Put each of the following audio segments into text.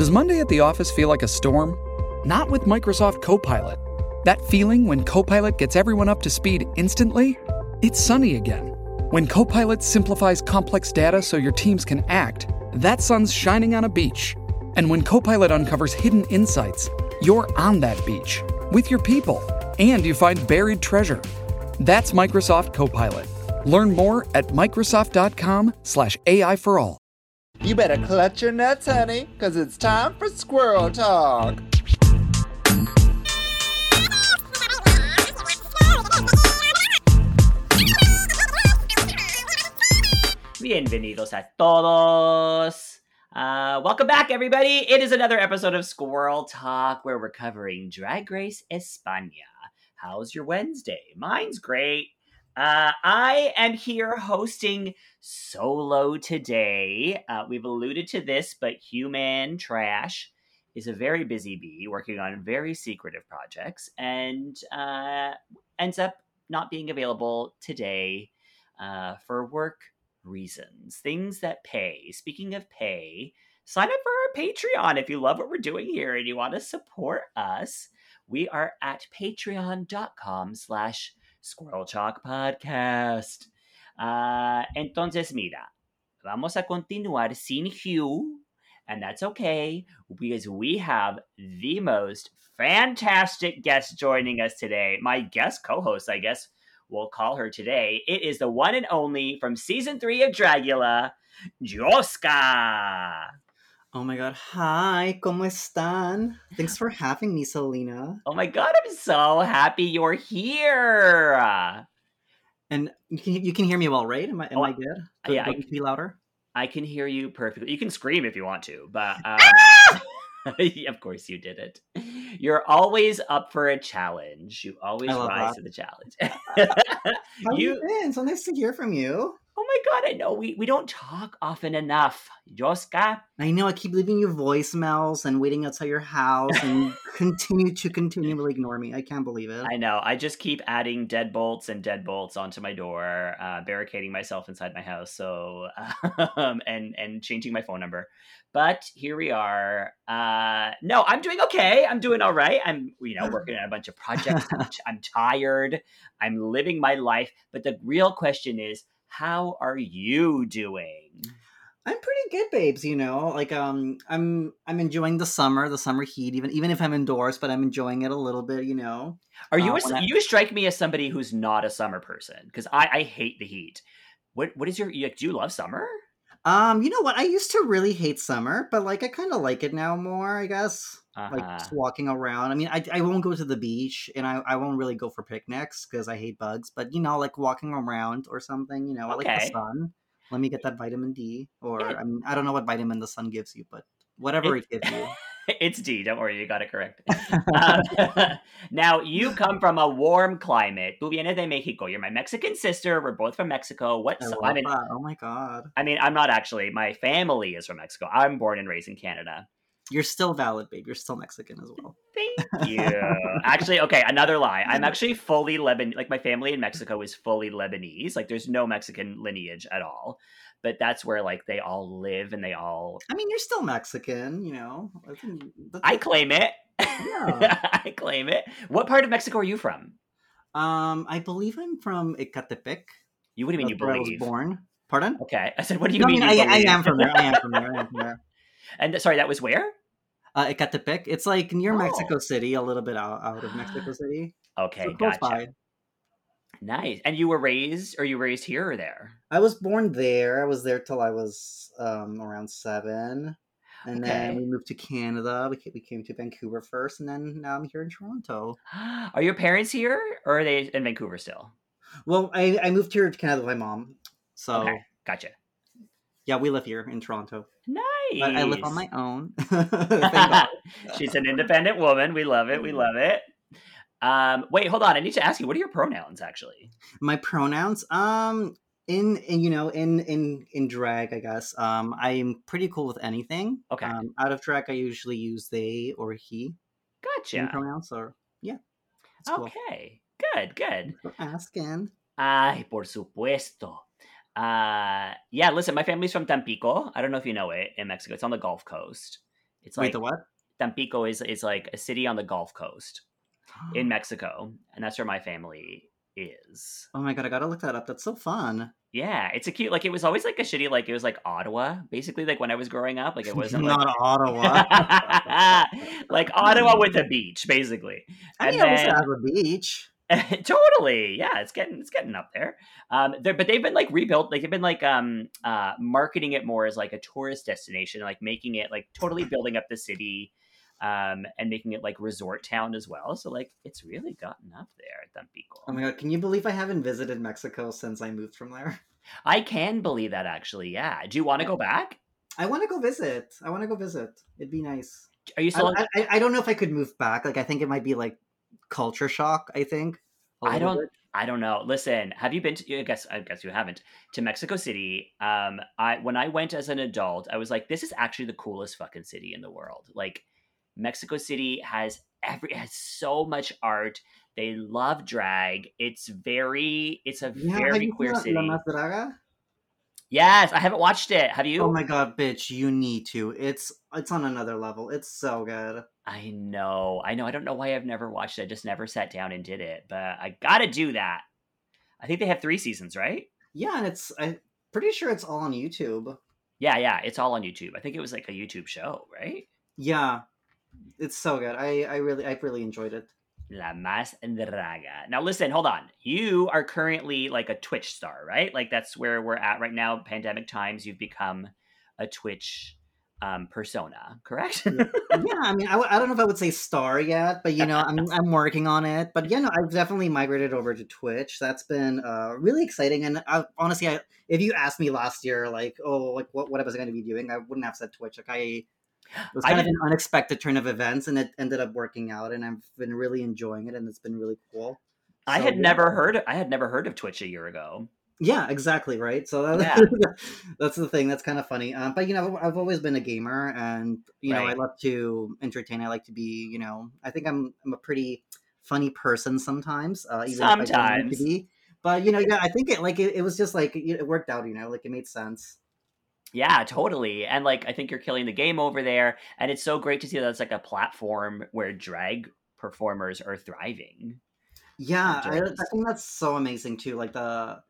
Does Monday at the office feel like a storm? Not with Microsoft Copilot. That feeling when Copilot gets everyone up to speed instantly? It's sunny again. When Copilot simplifies complex data so your teams can act, that sun's shining on a beach. And when Copilot uncovers hidden insights, you're on that beach with your people and you find buried treasure. That's Microsoft Copilot. Learn more at Microsoft.com/slash AI for all. You better clutch your nuts, honey, because it's time for squirrel talk. Bienvenidos a todos. Uh, welcome back, everybody. It is another episode of Squirrel Talk where we're covering Drag Race España. How's your Wednesday? Mine's great. Uh, I am here hosting solo today. Uh, we've alluded to this, but Human Trash is a very busy bee working on very secretive projects and uh, ends up not being available today uh, for work reasons, things that pay. Speaking of pay, sign up for our Patreon if you love what we're doing here and you want to support us. We are at patreon.com slash Squirrel Talk Podcast. Uh, entonces, mira, vamos a continuar sin Hugh, and that's okay because we have the most fantastic guest joining us today. My guest co host, I guess we'll call her today. It is the one and only from season three of Dragula, Yovska. Oh my god, hi, ¿cómo están? Thanks for having me, Selena. Oh my god, I'm so happy you're here. And you can you can hear me well, right? Am I am Oh, I good? Do, yeah, I- to be louder? I can hear you perfectly. You can scream if you want to, but um, of course you did it. You're always up for a challenge. You always rise that. to the challenge. How you, you been? So nice to hear from you. Oh my god, I know we, we don't talk often enough. Yovska, I know I keep leaving you voicemails and waiting outside your house and continue to continually ignore me. I can't believe it. I know. I just keep adding deadbolts and deadbolts onto my door, uh, barricading myself inside my house. So, um, and and changing my phone number. But here we are. Uh, no, I'm doing okay. I'm doing all right. I'm you know working on a bunch of projects. I'm, t- I'm tired. I'm living my life. But the real question is, how are you doing? I'm pretty good, babes. You know, like um, I'm I'm enjoying the summer, the summer heat. Even even if I'm indoors, but I'm enjoying it a little bit. You know. Are you Uh, a, when I- you strike me as somebody who's not a summer person because I, I hate the heat. What what is your you, do you love summer? Um, you know what? I used to really hate summer, but like I kind of like it now more. I guess. Like Uh-huh. just walking around. I mean, I, I won't go to the beach, and I, I won't really go for picnics because I hate bugs. But you know, like walking around or something. You know, I like the sun. Let me get that vitamin D, or Yeah. I mean, I don't know what vitamin the sun gives you, but whatever it, gives you. it's D. Don't worry, you got it correct. Um, now you come from a warm climate. Tú vienes de Mexico. You're my Mexican sister. We're both from Mexico. Love I mean, that. Oh my god, I mean, I'm not actually. My family is from Mexico. I'm born and raised in Canada. You're still valid, babe. You're still Mexican as well. Thank you. actually, okay, another lie. I'm actually fully Lebanese. Like my family in Mexico is fully Lebanese. Like there's no Mexican lineage at all. But that's where like they all live and they all. I mean, you're still Mexican. You know. I, that's I claim it. Yeah. I claim it. What part of Mexico are you from? Um, I believe I'm from Ecatepec. You what do you mean you That's where I was believe? born. Pardon? Okay, I said, what do you No, I mean? mean, you I, I am from there. I am from there. I am from there. And sorry, that was where? Uh, Ecatepec. It's like near Oh. Mexico City, a little bit out, out of Mexico City. Okay, So gotcha. by. Nice. And you were raised, or you raised here or there? I was born there. I was there till I was um, around seven, and then we moved to Canada. We came, we came to Vancouver first, and then now I'm here in Toronto. Are your parents here, or are they in Vancouver still? Well, I, I moved here to Canada with my mom, so Okay, gotcha. Yeah, we live here in Toronto. Nice. But I live on my own. She's an independent woman. We love it. We love it. Um, wait, hold on. I need to ask you. What are your pronouns, actually? my pronouns um in, in you know in in in drag i guess um i'm pretty cool with anything Okay. um out of drag i usually use they or he Gotcha. pronouns or yeah it's cool. Okay. Good. Good. Asking Ay, por supuesto. Uh, yeah, listen, my family's from Tampico. I don't know if you know it in Mexico. It's on the Gulf Coast. It's Wait, like the what? Tampico is is like a city on the Gulf Coast in Mexico, and that's where my family is. Oh my god, I gotta look that up. That's so fun. Yeah, it's a cute like it was always like a shitty like it was like Ottawa basically like when I was growing up like it wasn't like not Ottawa. like Ottawa with a beach basically. I And mean, then- I have a beach. totally yeah it's getting it's getting up there um there but they've been like rebuilt like they've been like um uh marketing it more as like a tourist destination like making it like totally building up the city um and making it like resort town as well so like it's really gotten up there at Tampico. Oh my god, can you believe I haven't visited Mexico since I moved from there? I can believe that actually yeah do you want to go back I want to go visit. I want to go visit. It'd be nice. are you still I, I- I don't know if I could move back. Like, I think it might be like culture shock. I think. I don't- bit. I don't know. Listen, have you been to? I guess I guess you haven't to Mexico City. Um, I when I went as an adult, I was like, this is actually the coolest fucking city in the world. Like, Mexico City has every has so much art. They love drag. It's very. It's a Yeah, have very you queer seen city. La Draga? Yes, I haven't watched it. Have you? Oh my god, bitch! You need to. It's it's on another level. It's so good. I know. I know. I don't know why I've never watched it. I just never sat down and did it. But I gotta do that. I think they have three seasons, right? Yeah, and it's I'm pretty sure it's all on YouTube. Yeah, yeah. It's all on YouTube. I think it was like a YouTube show, right? Yeah, it's so good. I I really I really enjoyed it. La Más Draga. Now, listen, hold on. You are currently like a Twitch star, right? Like that's where we're at right now. Pandemic times, you've become a Twitch um, persona, correct? yeah, I mean, I, w- I don't know if I would say star yet, but you know, I'm I'm working on it. But yeah, no, I've definitely migrated over to Twitch. That's been uh, really exciting. And I, honestly, I, if you asked me last year, like, oh, like what what I was going to be doing, I wouldn't have said Twitch. Like, I it was I kind of an unexpected turn of events, and it ended up working out. And I've been really enjoying it, and it's been really cool. I So, had yeah. never heard. I had never heard of Twitch a year ago. Yeah, exactly right. So that, Yeah. that's the thing. That's kind of funny. Um, but you know, I've always been a gamer, and you know, I love to entertain. I like to be, you know, I think I'm I'm a pretty funny person sometimes. Uh, even if I don't like Sometimes. to be. But you know, yeah, I think it like it, it was just like it, it worked out. You know, like it made sense. Yeah, totally. And like, I think you're killing the game over there. And it's so great to see that it's like a platform where drag performers are thriving. Yeah, I, I think that's so amazing too. Like the,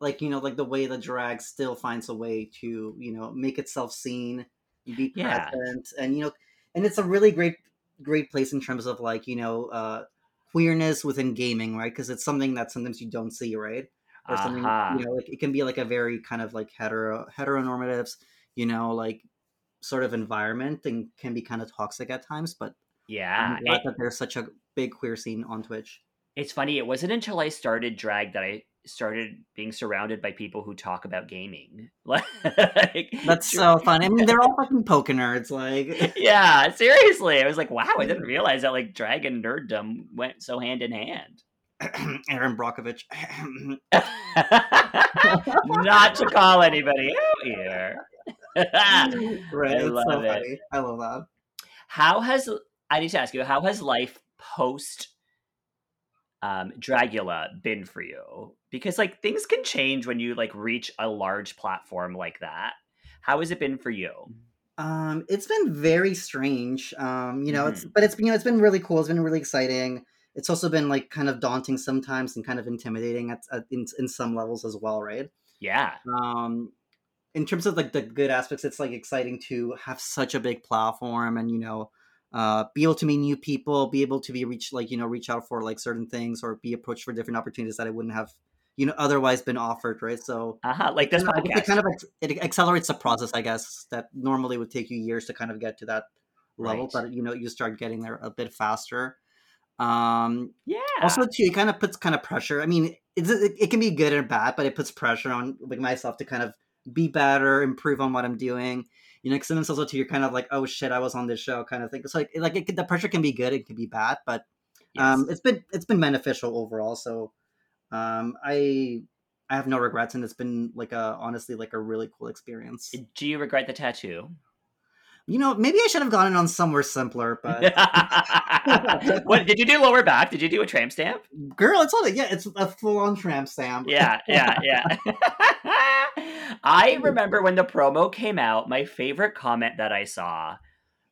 like you know, like the way the drag still finds a way to you know make itself seen, be Yeah. present, and you know, and it's a really great, great place in terms of like you know, uh, queerness within gaming, right? Because it's something that sometimes you don't see, right? Or something you know, like it can be like a very kind of like hetero heteronormatives, you know, like sort of environment and can be kind of toxic at times. But Yeah. I'm glad it- that there's such a big queer scene on Twitch. it's funny. It wasn't until I started drag that I started being surrounded by people who talk about gaming. Like, That's so fun. I mean, they're all fucking poker nerds. Like, yeah, seriously. I was like, wow, I didn't realize that like dragon nerddom went so hand in hand. Aaron Brockovich. Not to call anybody out here. right. I it's so love it. funny. I love that. how has I need to ask you, how has life post um Dragula been for you? Because like things can change when you like reach a large platform like that. How has it been for you? Um, it's been very strange. Um, you know, it's Mm-hmm. but it's you know it's been really cool. It's been really exciting. It's also been like kind of daunting sometimes and kind of intimidating at, at in in some levels as well, right? Yeah. um in terms of like the good aspects it's like exciting to have such a big platform and you know uh be able to meet new people be able to be reach like you know reach out for like certain things or be approached for different opportunities that i wouldn't have you know otherwise been offered right so Uh-huh. Like this you know, podcast. it kind of it accelerates the process i guess that normally would take you years to kind of get to that level Right. but you know you start getting there a bit faster um yeah. also too it kind of puts kind of pressure i mean it's, it, it can be good or bad but it puts pressure on like myself to kind of be better improve on what i'm doing you know because sometimes also too you're kind of like oh shit i was on this show kind of thing. So like, like it, the pressure can be good it can be bad but um it's been it's been beneficial overall so um i i have no regrets and it's been like a honestly like a really cool experience. Do you regret the tattoo? You know maybe i should have gone in on somewhere simpler but what did you do lower back? Did you do a tramp stamp? girl it's all yeah it's a full-on tramp stamp yeah, yeah, yeah. I remember when the promo came out, my favorite comment that I saw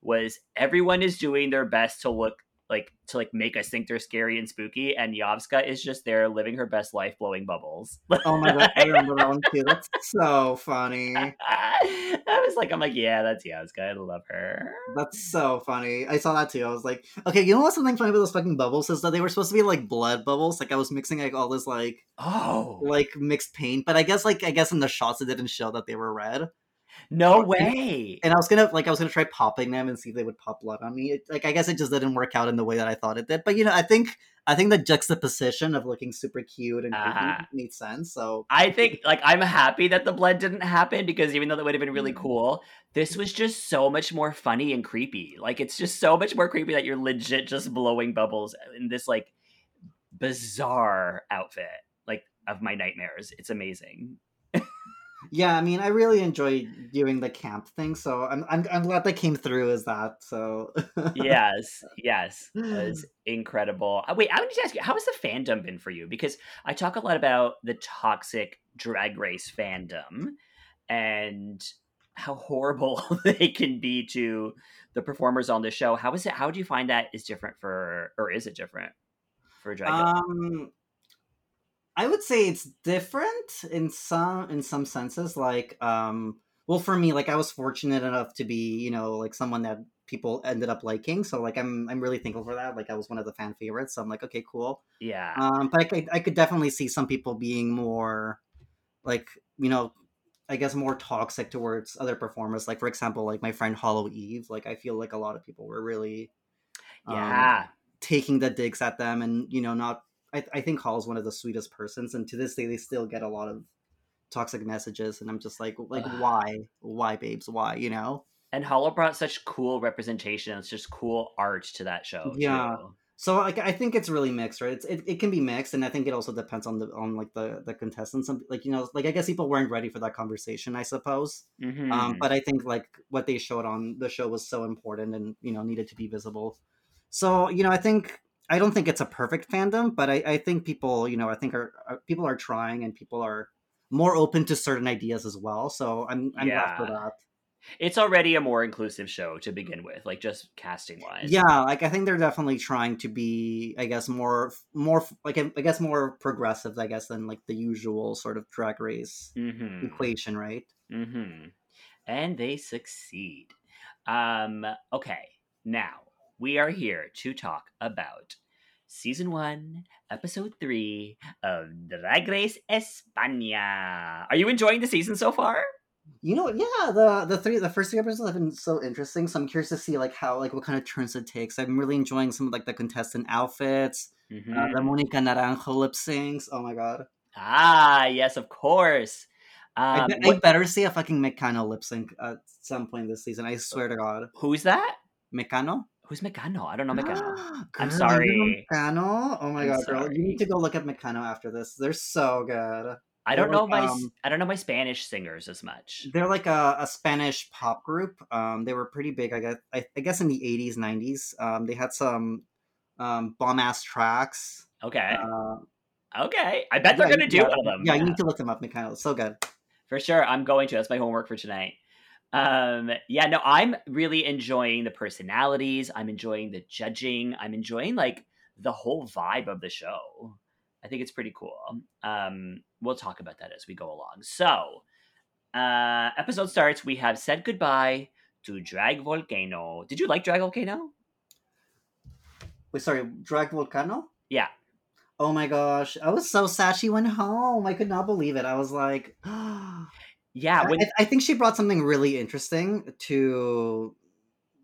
was everyone is doing their best to look like to like make us think they're scary and spooky, and Yovska is just there living her best life, blowing bubbles. Oh my god, I remember that one too. That's so funny. I was like, I'm like, yeah, that's Yovska. I love her. That's so funny. I saw that too. I was like, okay, you know what's something funny about those fucking bubbles is that they were supposed to be like blood bubbles. Like I was mixing like all this like Oh, like mixed paint, but I guess like I guess in the shots it didn't show that they were red. No way. And I was gonna like I was gonna try popping them and see if they would pop blood on me. It, like I guess it just didn't work out in the way that I thought it did. But you know, I think I think the juxtaposition of looking super cute and creepy Uh-huh. made sense. So I think like I'm happy that the blood didn't happen because even though that would have been really Mm. cool, this was just so much more funny and creepy. Like it's just so much more creepy that you're legit just blowing bubbles in this like bizarre outfit, like of my nightmares. It's amazing. Yeah, I mean, I really enjoyed doing the camp thing. So I'm I'm, I'm glad that came through as that. So yes, yes, it was incredible. Uh, Wait, I want to ask you, how has the fandom been for you? Because I talk a lot about the toxic drag race fandom and how horrible they can be to the performers on the show. How is it? How do you find that is different for, or is it different for drag? race? Um, I would say it's different in some in some senses. Like, um, well, for me, like I was fortunate enough to be, you know, like someone that people ended up liking. So, like, I'm I'm really thankful for that. Like, I was one of the fan favorites. So I'm like, okay, cool. yeah, Um, but I could I could definitely see some people being more, like, you know. I guess more toxic towards other performers. Like for example, like my friend Hollow Eve. Like I feel like a lot of people were really, um, yeah. taking the digs at them and you know not I, I think Hall is one of the sweetest persons and to this day they still get a lot of toxic messages and I'm just like like why why babes why you know And Hollow brought such cool representation. It's just cool art to that show. Yeah. too. so like I think it's really mixed right it's, it, it can be mixed and I think it also depends on the on like the the contestants Some- like you know like I guess people weren't ready for that conversation I suppose Mhm. um, but I think like what they showed on the show was so important and you know needed to be visible. So you know, I think I don't think it's a perfect fandom, but I, I think people you know I think are, are people are trying and people are more open to certain ideas as well. So I'm I'm glad for Yeah. that. it's already a more inclusive show to begin with, like just casting wise. Yeah, like I think they're definitely trying to be, I guess, more more like I guess more progressive, I guess, than like the usual sort of drag race Mm-hmm. equation, right? Mm-hmm. And they succeed. Um, okay, now we are here to talk about season one, episode three of Drag Race España. Are you enjoying the season so far? You know, yeah, the the three the first three episodes have been so interesting. So I'm curious to see like how like what kind of turns it takes. I'm really enjoying some of like the contestant outfits, Mhm. uh, the Monica Naranjo lip syncs. Oh my god, Ah, yes, of course. I, Um, be- I better see a fucking Mecano lip sync at some point this season. I swear to God, who's that? Mecano. Who's Mecano? I don't know Mecano. Girl, you know sorry. Mecano. Oh my I'm god, girl, you need to go look at Mecano after this. They're so good. I don't They're know like, my um, I don't know my Spanish singers as much. They're like a, a Spanish pop group. Um, they were pretty big, I guess. I, I guess in the '80s, '90s. Um, they had some um, bomb ass tracks. Okay, Uh, okay. I bet they're gonna do yeah, one of them. Yeah, you need to look them up, Mikhail. It's so good. For sure, I'm going to. That's my homework for tonight. Um, yeah, no, I'm really enjoying the personalities. I'm enjoying the judging. I'm enjoying like the whole vibe of the show. I think it's pretty cool. Um, we'll talk about that as we go along. So, uh, episode starts. We have said goodbye to Drag Vulcano. Did you like Drag Vulcano? Wait, sorry, Drag Vulcano? Yeah. Oh my gosh, I was so sad she went home. I could not believe it. I was like, Yeah. I, When, I- I think she brought something really interesting to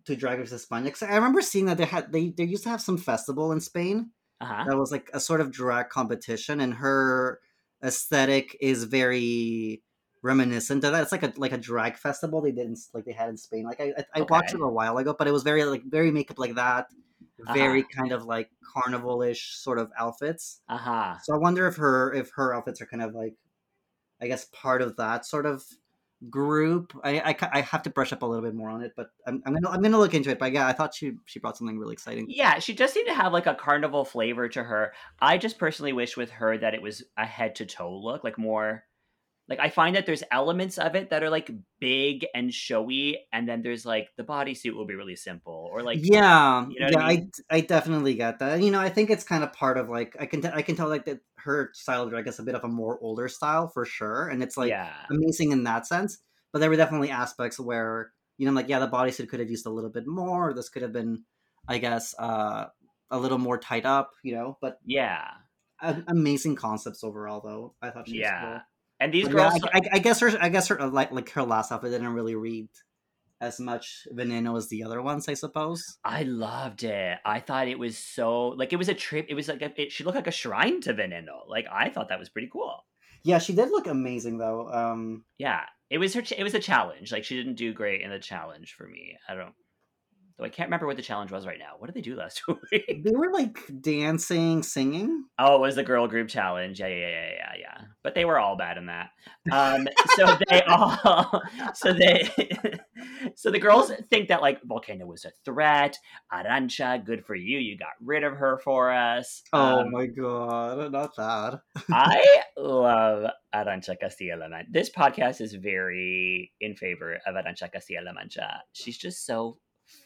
to Drag Race España. 'Cause I remember seeing that they had they they used to have some festival in Spain uh-huh. that was like a sort of drag competition, and her aesthetic is very reminiscent of that. It's like a like a drag festival they did in, like they had in Spain. Like I I, I watched it a while ago, but it was very like very makeup like that, very kind of like carnival-ish sort of outfits. Uh-huh. So I wonder if her if her outfits are kind of like, I guess part of that sort of group. I I, I have to brush up a little bit more on it, but I'm, I'm gonna I'm gonna look into it. But yeah, I thought she she brought something really exciting. Yeah, she just seemed to have like a carnival flavor to her. I just personally wish with her that it was a head to toe look, like more like I find that there's elements of it that are like big and showy, and then there's like the bodysuit will be really simple, or like yeah, you know yeah, I mean? I, I definitely get that. You know, I think it's kind of part of like I can t- I can tell like that her style of drag is a bit of a more older style for sure, and it's like yeah, amazing in that sense. But there were definitely aspects where you know, I'm like yeah, the bodysuit could have used a little bit more. Or this could have been, I guess, uh, a little more tight up. You know, but yeah, a- amazing concepts overall, though. I thought she was yeah. cool. And these But yeah, girls, I, I, I guess her, I guess her, like, like her last outfit didn't really read as much veneno as the other ones, I suppose. I loved it. I thought it was so like it was a trip. It was like a, it, she looked like a shrine to Veneno. Like I thought that was pretty cool. Yeah, she did look amazing though. Um, Yeah, it was her. ch- It was a challenge. Like she didn't do great in the challenge for me. I don't. Though I can't remember what the challenge was right now. What did they do last week? they were like dancing, singing. Oh, it was the girl group challenge. Yeah, yeah, yeah, yeah, yeah. But they were all bad in that. Um, so they all, so they, so the girls think that like Vulcano was a threat. Arantxa, good for you. You got rid of her for us. Oh Um, my god, not that. I love Arantxa Castilla-La Mancha. This podcast is very in favor of Arantxa Castilla-La Mancha. She's just so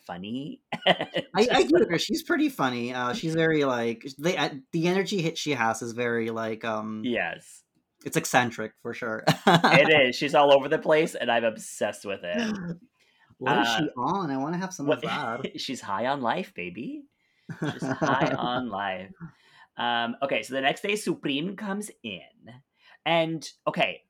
funny. I, I do agree. She's pretty funny. Uh, she's very like they uh, the energy hit she has is very like um yes, it's eccentric for sure. it is. She's all over the place, and I'm obsessed with it. What is Uh, she on? I want to have some What- of that. She's high on life, baby. She's high on life. Um, okay, so the next day, Supremme comes in, and okay,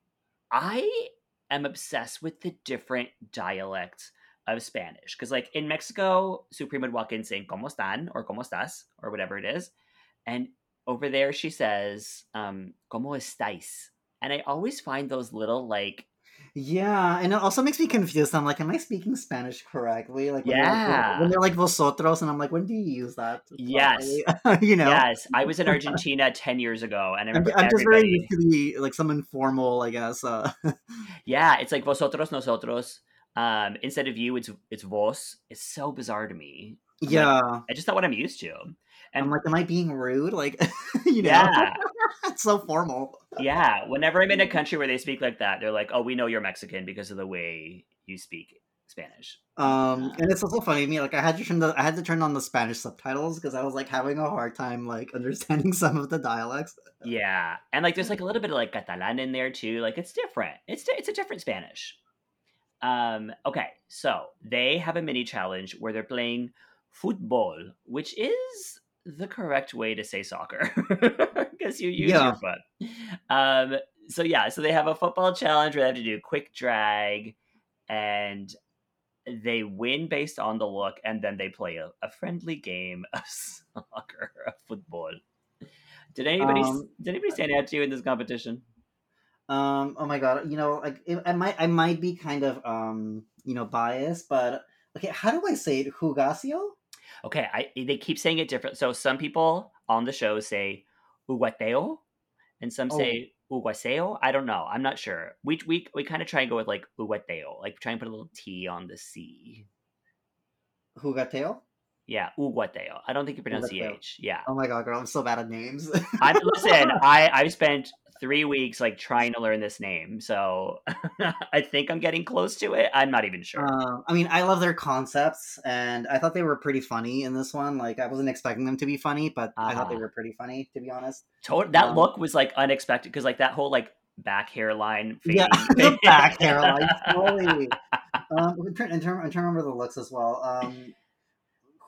I am obsessed with the different dialects of Spanish because, like in Mexico, Supremme would walk in saying "Cómo están" or "Cómo estás" or whatever it is, and over there she says um, "Cómo estáis," and I always find those little like Yeah, and it also makes me confused. I'm like, am I speaking Spanish correctly? Like, when they're Yeah. when they're like vosotros, and I'm like, when do you use that? Yes. you know. yes, I was in Argentina ten years ago, and I I'm just very used to the like some informal, I guess. Uh, Yeah, it's like vosotros, nosotros. Um, instead of you, it's it's vos. It's so bizarre to me. I'm like, yeah, I just not what I'm used to. And I'm like, am I being rude? Like, you know, yeah, it's so formal. yeah. Whenever I'm in a country where they speak like that, they're like, "Oh, we know you're Mexican because of the way you speak Spanish." Um, and it's also funny to me. Like, I had to turn the I had to turn on the Spanish subtitles because I was like having a hard time like understanding some of the dialects. Yeah, and like there's like a little bit of like Catalan in there too. Like it's different. It's it's a different Spanish. Um. Okay, so they have a mini challenge where they're playing football, which is the correct way to say soccer because you use Yeah. your foot. Um. So yeah, so they have a football challenge where they have to do quick drag, and they win based on the look, and then they play a, a friendly game of soccer, of football. Did anybody Um, did anybody stand out to you in this competition? Um, oh my god, you know, like it, I might I might be kind of um, you know, biased, but okay, how do I say it? Jugasio? Okay, I they keep saying it different. So some people on the show say uguateo, and some Oh. say uguaseo. I don't know. I'm not sure. We we we kind of try and go with like uguateo, like try and put a little T on the C. Hugateo? Yeah, uguateo. I don't think you pronounce Uguateo. ch. Yeah, Oh my god, girl, I'm so bad at names. I listen. I I've spent three weeks like trying to learn this name, so I think I'm getting close to it. I'm not even sure. Uh, I mean, I love their concepts, and I thought they were pretty funny in this one. Like, I wasn't expecting them to be funny, but I thought they Uh-huh. were pretty funny, to be honest. To- that um, look was like unexpected because like that whole like back hairline. Yeah, the back hairline, totally. Um, in turn, in turn, in turn, remember the looks as well. Um,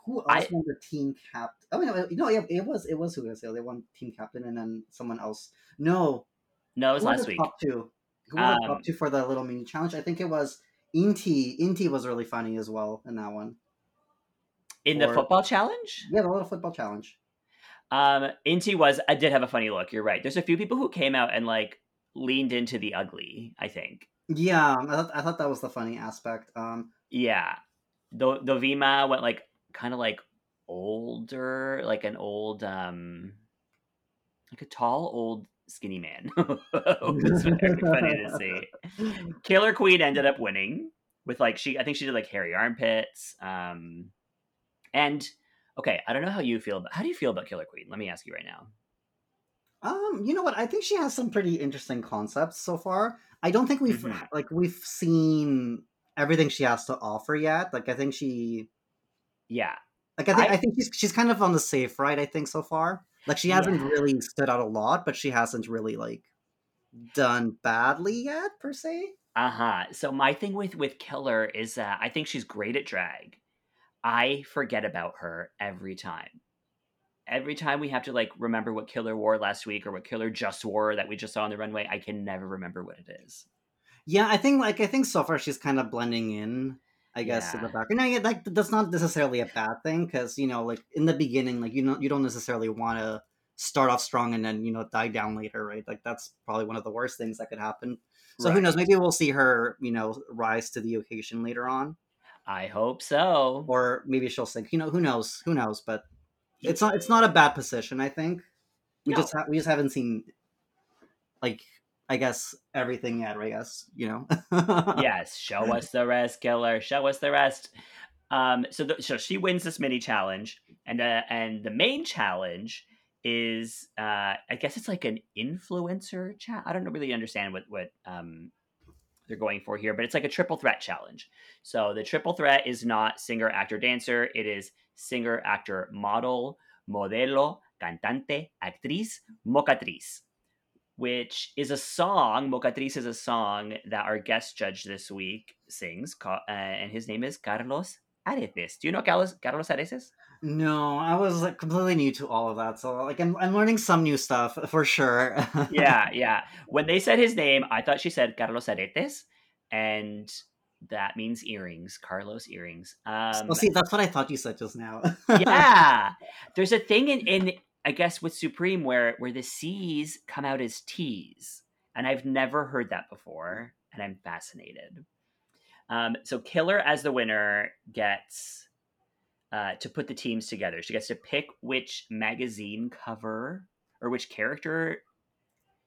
who else I- won the team captain? Oh no, it- no, yeah, it was it was Jugasio. They won team captain, and then someone else. No, No, it was who last the week. Top two. Who Um, top two for the little mini challenge? I think it was Inti. Inti was really funny as well in that one. In the football challenge, Yeah, the little football challenge. um, Inti was I did have a funny look. You're right. There's a few people who came out and like leaned into the ugly. I think. Yeah, I thought, I thought that was the funny aspect. Um, Yeah, the the Vima went like kind of like older, like an old, um, like a tall old skinny man. it was very funny to see. Killer Queen ended up winning with like she I think she did like hairy armpits. Um and okay, I don't know how you feel about how do you feel about Killer Queen? Let me ask you right now. Um, you know what? I think she has some pretty interesting concepts so far. I don't think we've Mhm. like we've seen everything she has to offer yet. Like I think she Yeah. like I think I- I, think she's she's kind of on the safe right, I think, so far. Like she hasn't Yeah. really stood out a lot, but she hasn't really like done badly yet, per se. Uh-huh. So my thing with with Killer is that I think she's great at drag. I forget about her every time. Every time we have to like remember what Killer wore last week or what Killer just wore that we just saw on the runway, I can never remember what it is. Yeah, I think like I think so far she's kind of blending in, I guess, in the Yeah. background. Now, yeah, like that's not necessarily a bad thing because you know, like in the beginning, like you know, you don't necessarily want to start off strong and then you know die down later, right? Like that's probably one of the worst things that could happen. So who knows? Maybe we'll see her, you know, rise to the occasion later on, I hope so. or maybe she'll sink. You know, who knows? Who knows? But it's not it's not a bad position. I think we No. just ha- we just haven't seen like I guess everything yet. I guess you know. yes, show us the rest, Killer. Show us the rest. Um, so, the, so she wins this mini challenge, and uh, and the main challenge is, uh, I guess it's like an influencer chat. I don't really understand what what um they're going for here, but it's like a triple threat challenge. So the triple threat is not singer, actor, dancer. It is singer, actor, model, modelo, cantante, actriz, mocatriz which is a song. Mocatriz is a song that our guest judge this week sings, uh, and his name is Carlos Areces. Do you know Carlos, Carlos Areces? No, I was like completely new to all of that, so like I'm I'm learning some new stuff for sure. Yeah, yeah. When they said his name, I thought she said Carlos Aretes, and that means earrings, Carlos earrings. Um, well, see, that's what I thought you said just now. yeah, there's a thing in, in I guess with Supremme where where the C's come out as T's, and I've never heard that before, and I'm fascinated. Um, so Killer as the winner gets uh, to put the teams together. She gets to pick which magazine cover or which character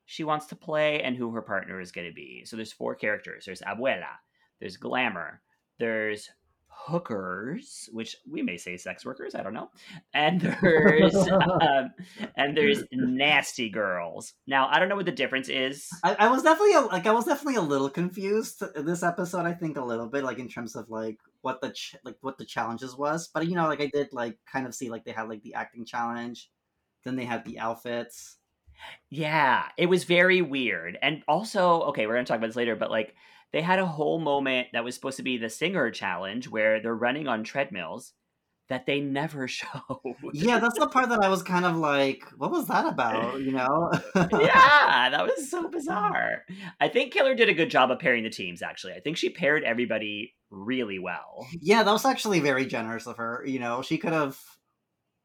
she wants to play and who her partner is going to be. So there's four characters. There's Abuela, there's Glamour, there's hookers, which we may say sex workers, I don't know. And there's um, and there's nasty girls. Now, I don't know what the difference is. I, I was definitely a, like I was definitely a little confused this episode. I think a little bit like in terms of like what the ch- like what the challenges was, but you know like I did like kind of see like they had like the acting challenge, then they had the outfits. Yeah, it was very weird. And also, okay, we're going to talk about this later, but like they had a whole moment that was supposed to be the singer challenge where they're running on treadmills that they never showed. Yeah, that's the part that I was kind of like, what was that about? You know? yeah, that was so bizarre. I think Killer did a good job of pairing the teams, actually. I think she paired everybody really well. Yeah, that was actually very generous of her. You know, she could have,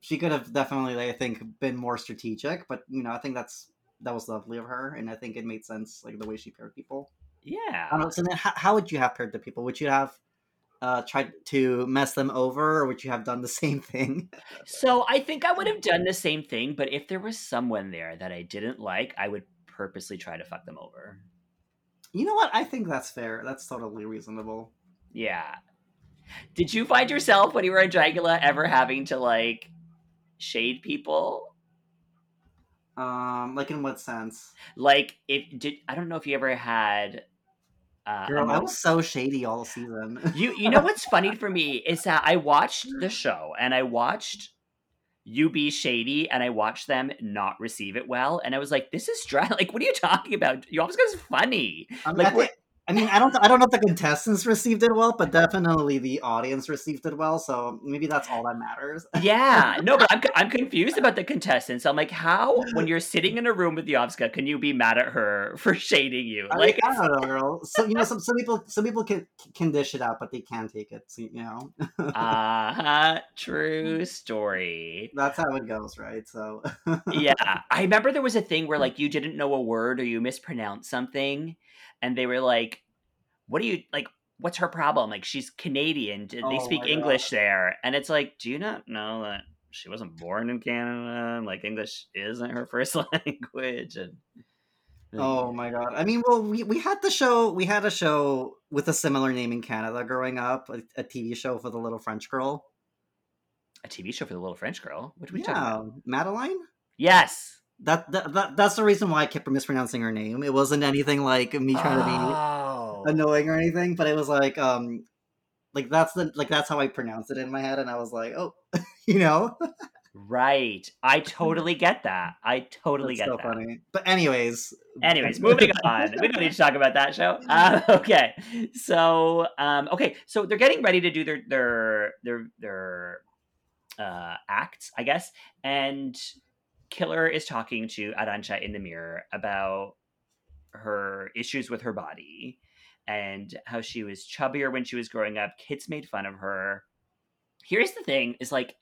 she could have definitely, I think, been more strategic. But you know, I think that's that was lovely of her, and I think it made sense, like the way she paired people. Yeah. Know, so then, how, how would you have paired the people? Would you have uh, tried to mess them over, or would you have done the same thing? So I think I would have done the same thing, but if there was someone there that I didn't like, I would purposely try to fuck them over. You know what? I think that's fair. That's totally reasonable. Yeah. Did you find yourself when you were in Dragula ever having to like shade people? Um, like in what sense? Like if did I don't know if you ever had uh, Girl, I was so shady all season. You you know what's funny for me is that I watched the show and I watched you be shady and I watched them not receive it well and I was like, this is dry. Like, what are you talking about? You always is funny. I mean, Like, I, think- I mean, I don't, I don't know if the contestants received it well, but definitely the audience received it well. So maybe that's all that matters. Yeah, no, but I'm I'm confused about the contestants. I'm like, how when you're sitting in a room with Yovska, can you be mad at her for shading you? I, Like, mean, I don't know, girl. So you know, some some people, some people can can dish it out, but they can't take it. So, you know, uh huh, true story. that's how it goes, right? So yeah, I remember there was a thing where like you didn't know a word or you mispronounced something, and they were like, "What do you like? What's her problem? Like she's Canadian. They Oh speak English there." And it's like, do you not know that she wasn't born in Canada? and, Like English isn't her first language, and Oh my god! I mean, well, we, we had the show. We had a show with a similar name in Canada growing up, a, a TV show for the little French girl. a TV show for the little French girl. What are we talking Yeah, about? Madeline. Yes, that, that that that's the reason why I kept mispronouncing her name. It wasn't anything like me trying oh. to be annoying or anything, but it was like um like that's the like that's how I pronounced it in my head, and I was like, oh, you know, Right. I totally get that. I totally that's get so that. funny. But anyways, Anyways, moving on. We don't need to talk about that show. Uh, okay, so um, okay, so they're getting ready to do their their their their uh, acts, I guess, and Killer is talking to Arantxa in the mirror about her issues with her body and how she was chubbier when she was growing up. Kids made fun of her. Here's the thing: is like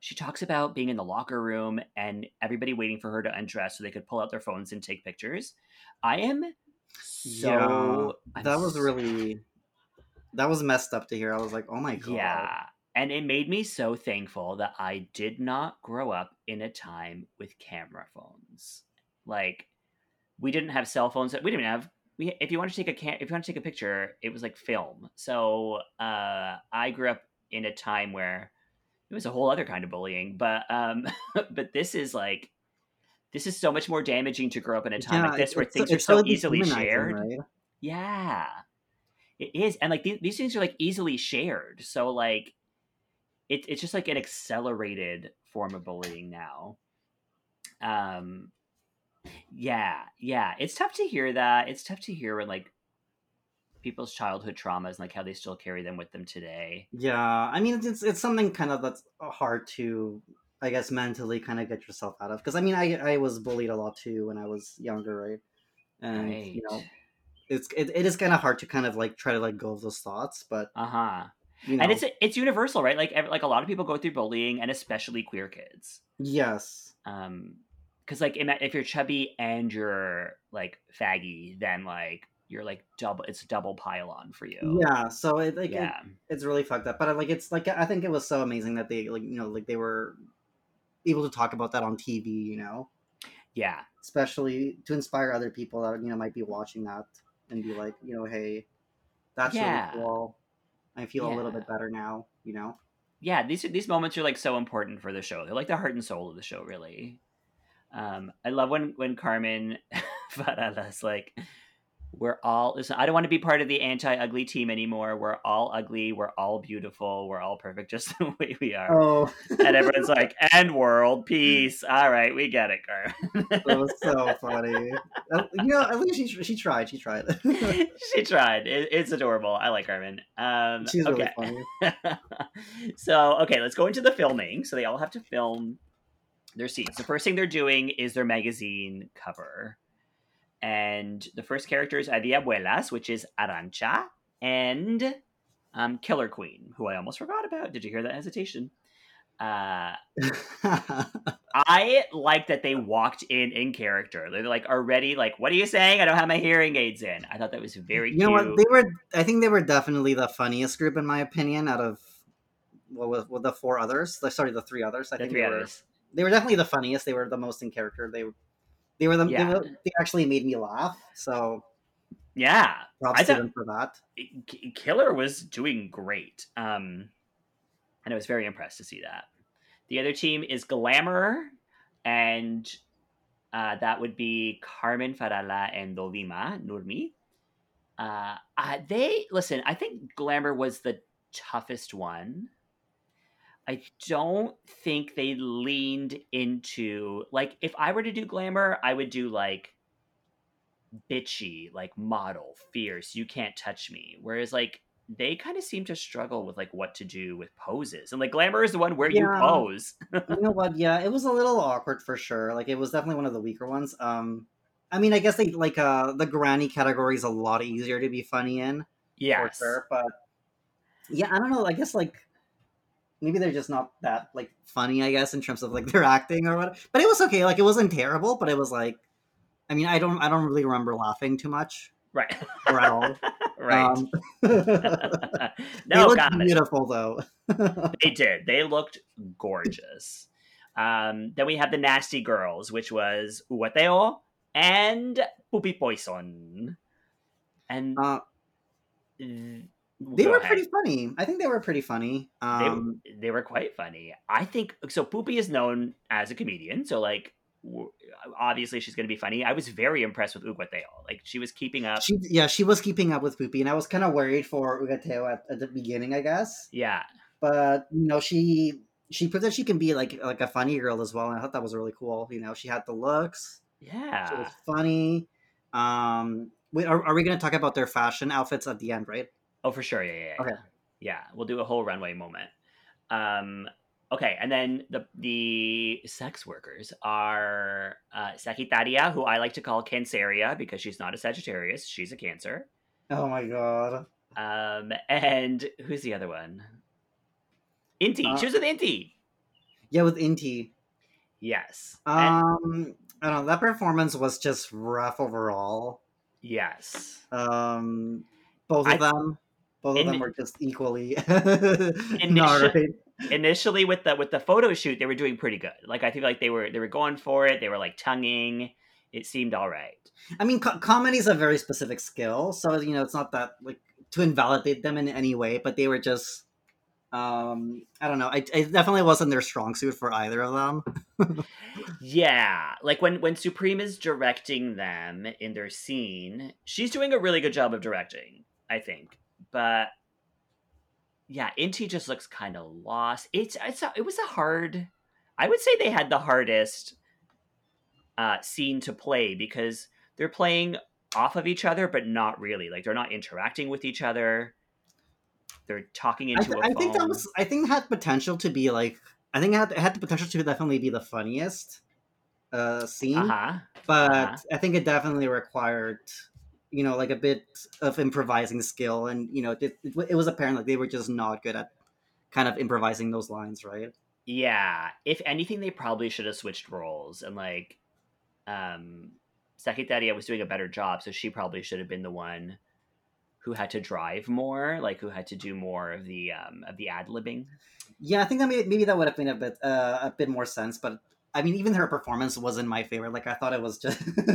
she talks about being in the locker room and everybody waiting for her to undress so they could pull out their phones and take pictures. I am so I'm that was really that was messed up to hear. I was like, oh my god, yeah. And it made me so thankful that I did not grow up in a time with camera phones. Like we didn't have cell phones. That we didn't have we if you want to take a if you want to take a picture, it was like film. So uh I grew up in a time where it was a whole other kind of bullying, but um but this is like this is so much more damaging to grow up in a time like this where things are so so easily shared. right? Yeah. It is. And like these, these things are like easily shared. So like it, it's just like an accelerated form of bullying now. Um yeah, yeah. It's tough to hear that. It's tough to hear when like people's childhood traumas and like how they still carry them with them today. Yeah, I mean, it's it's something kind of that's hard to, I guess, mentally kind of get yourself out of. Because I mean, I I was bullied a lot too when I was younger, right? And you know, it's it, it is kind of hard to kind of like try to let go of those thoughts, but Uh-huh. You know, And it's it's universal, right? Like like a lot of people go through bullying and especially queer kids. yes, um because like if you're chubby and you're like faggy then like you're like double it's double pile on for you yeah. So it like it, yeah it's really fucked up. But like it's like I think it was so amazing that they like you know like they were able to talk about that on TV, you know, yeah especially to inspire other people that you know might be watching that and be like, you know, hey, that's Yeah. really cool. I feel a little bit better now, you know. yeah these these moments are like so important for the show. They're like the heart and soul of the show really. Um i love when when carmen Farala's like we're all listen i don't want to be part of the anti-ugly team anymore we're all ugly we're all beautiful we're all perfect just the way we are Oh, and everyone's like and world peace all right we get it carmen that was so funny. Uh, You know, at least she she tried. She tried. she tried. It, it's adorable. I like Carmen. Um, She's really funny. so okay, let's go into the filming. So they all have to film their scenes. The first thing they're doing is their magazine cover, and the first characters are the Abuelas, which is Arantxa and um, Killer Queen, who I almost forgot about. Did you hear that hesitation? Uh, I like that they walked in in character. They're like already like, "What are you saying? I don't have my hearing aids in." I thought that was very you know what? They were. I think they were definitely the funniest group in my opinion. Out of what was what the four others? Sorry, the three others. I the think three they were. They were definitely the funniest. They were the most in character. They they were the Yeah. they, were, they actually made me laugh. So Yeah, props I to them for that. Killer was doing great. Um, and I was very impressed to see that. The other team is Glamour, and uh, that would be Carmen Farala and Dovima Nurmi. Uh, uh, they listen. I think Glamour was the toughest one. I don't think they leaned into like if I were to do Glamour, I would do like bitchy, like model, fierce, you can't touch me. Whereas like they kind of seem to struggle with like what to do with poses. And like glamour is the one where you pose. you know what? Yeah, it was a little awkward for sure. Like it was definitely one of the weaker ones. Um, I mean, I guess they like uh the granny category is a lot easier to be funny in Yeah, for sure. But yeah, I don't know. I guess like maybe they're just not that like funny. I guess in terms of like their acting or what. But it was okay. Like it wasn't terrible, but it was like. I mean, I don't. I don't really remember laughing too much Right. or at all. right. Um, they looked beautiful though. They did. They looked gorgeous. Um, then we have the Nasty Girls, which was Uwateo and Pupi Poisson. And Uh, they go were ahead. pretty funny. I think they were pretty funny. they, Um, they were quite funny. I think so. Pupi is known as a comedian, so like obviously she's going to be funny. I was very impressed with Uguateo. Like she was keeping up. She, yeah, she was keeping up with Pupi, and I was kind of worried for Uguateo at, at the beginning, I guess. yeah, But you know, she she proved that she can be like like a funny girl as well, and I thought that was really cool. You know, she had the looks, she yeah. was funny. Um, wait, are, are we going to talk about their fashion outfits at the end, right? Oh, for sure. Yeah, yeah, yeah. Okay. Yeah, we'll do a whole runway moment. Um, okay, and then the the sex workers are uh, Sagittaria, who I like to call Canceria because she's not a Sagittarius; she's a Cancer. Oh my god. Um, and who's the other one? Inti. Uh, she was with Inti. Yeah, with Inti. Yes. And- Um, I don't know. That performance was just rough overall. yes. Um, both of I- them, both of In- them were just equally not right. Initially, with the with the photo shoot, they were doing pretty good. Like I feel like they were they were going for it. They were like tonguing. It seemed all right. I mean, co- comedy is a very specific skill, so you know it's not that like to invalidate them in any way, but they were just. Um, I don't know. I, it definitely wasn't their strong suit for either of them. Yeah, like when when Supremme is directing them in their scene, she's doing a really good job of directing, I think. But yeah, Inti just looks kind of lost. It's it's a, it was a hard. I would say they had the hardest uh, scene to play because they're playing off of each other, but not really. Like they're not interacting with each other. They're talking I, into th- a I think that was. I think it had potential to be like. I think it had, it had the potential to definitely be the funniest uh, scene. Uh huh. but Uh-huh. I think it definitely required, you know, like a bit of improvising skill, and you know, it, it, it was apparent like they were just not good at kind of improvising those lines, right? Yeah, if anything, they probably should have switched roles and like, um, Sagittaria was doing a better job, so she probably should have been the one who had to drive more, like who had to do more of the um of the ad libbing. Yeah, I think that maybe, maybe that would have been a bit uh, a bit more sense, but I mean, even her performance wasn't my favorite. Like I thought it was just,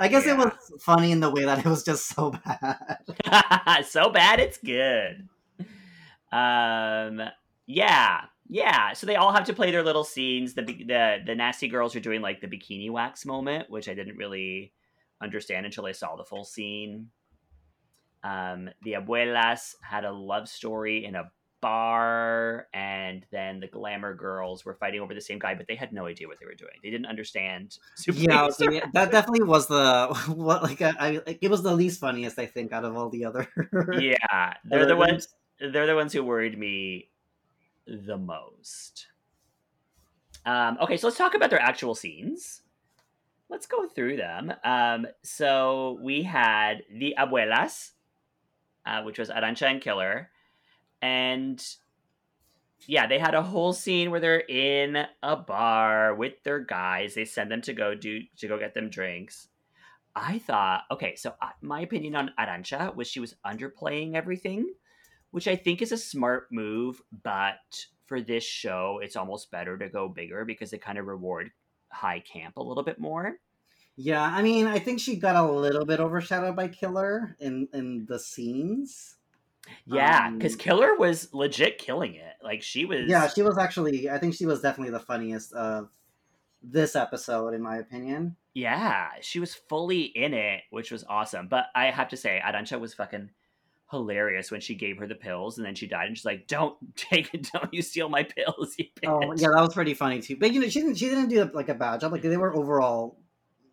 I guess Yeah. it was funny in the way that it was just so bad. so bad it's good. Um, yeah, yeah. So they all have to play their little scenes. The the the nasty girls are doing like the bikini wax moment, which I didn't really understand until I saw the full scene. Um, the abuelas had a love story in a bar, and then the glamour girls were fighting over the same guy, but they had no idea what they were doing. They didn't understand. yeah, Supremme's okay, that definitely was the what like I, I it was the least funniest I think out of all the other. yeah, they're the ones. They're the ones who worried me the most. Um, okay, so let's talk about their actual scenes. Let's go through them. Um, so we had the abuelas, uh, which was Arantxa and Killer, and yeah, they had a whole scene where they're in a bar with their guys. They send them to go do to go get them drinks. I thought, okay, so uh, my opinion on Arantxa was she was underplaying everything, which I think is a smart move, but for this show, it's almost better to go bigger because they kind of reward high camp a little bit more. Yeah, I mean, I think she got a little bit overshadowed by Killer in in the scenes. Yeah, because Um, Killer was legit killing it. Like she was. Yeah, she was actually. I think she was definitely the funniest of this episode, in my opinion. Yeah, she was fully in it, which was awesome. But I have to say, Arantxa was fucking hilarious when she gave her the pills and then she died and she's like, "Don't take it, don't you steal my pills, you bitch." Oh, yeah, that was pretty funny too. But you know, she didn't. She didn't do like a bad job. Like they were overall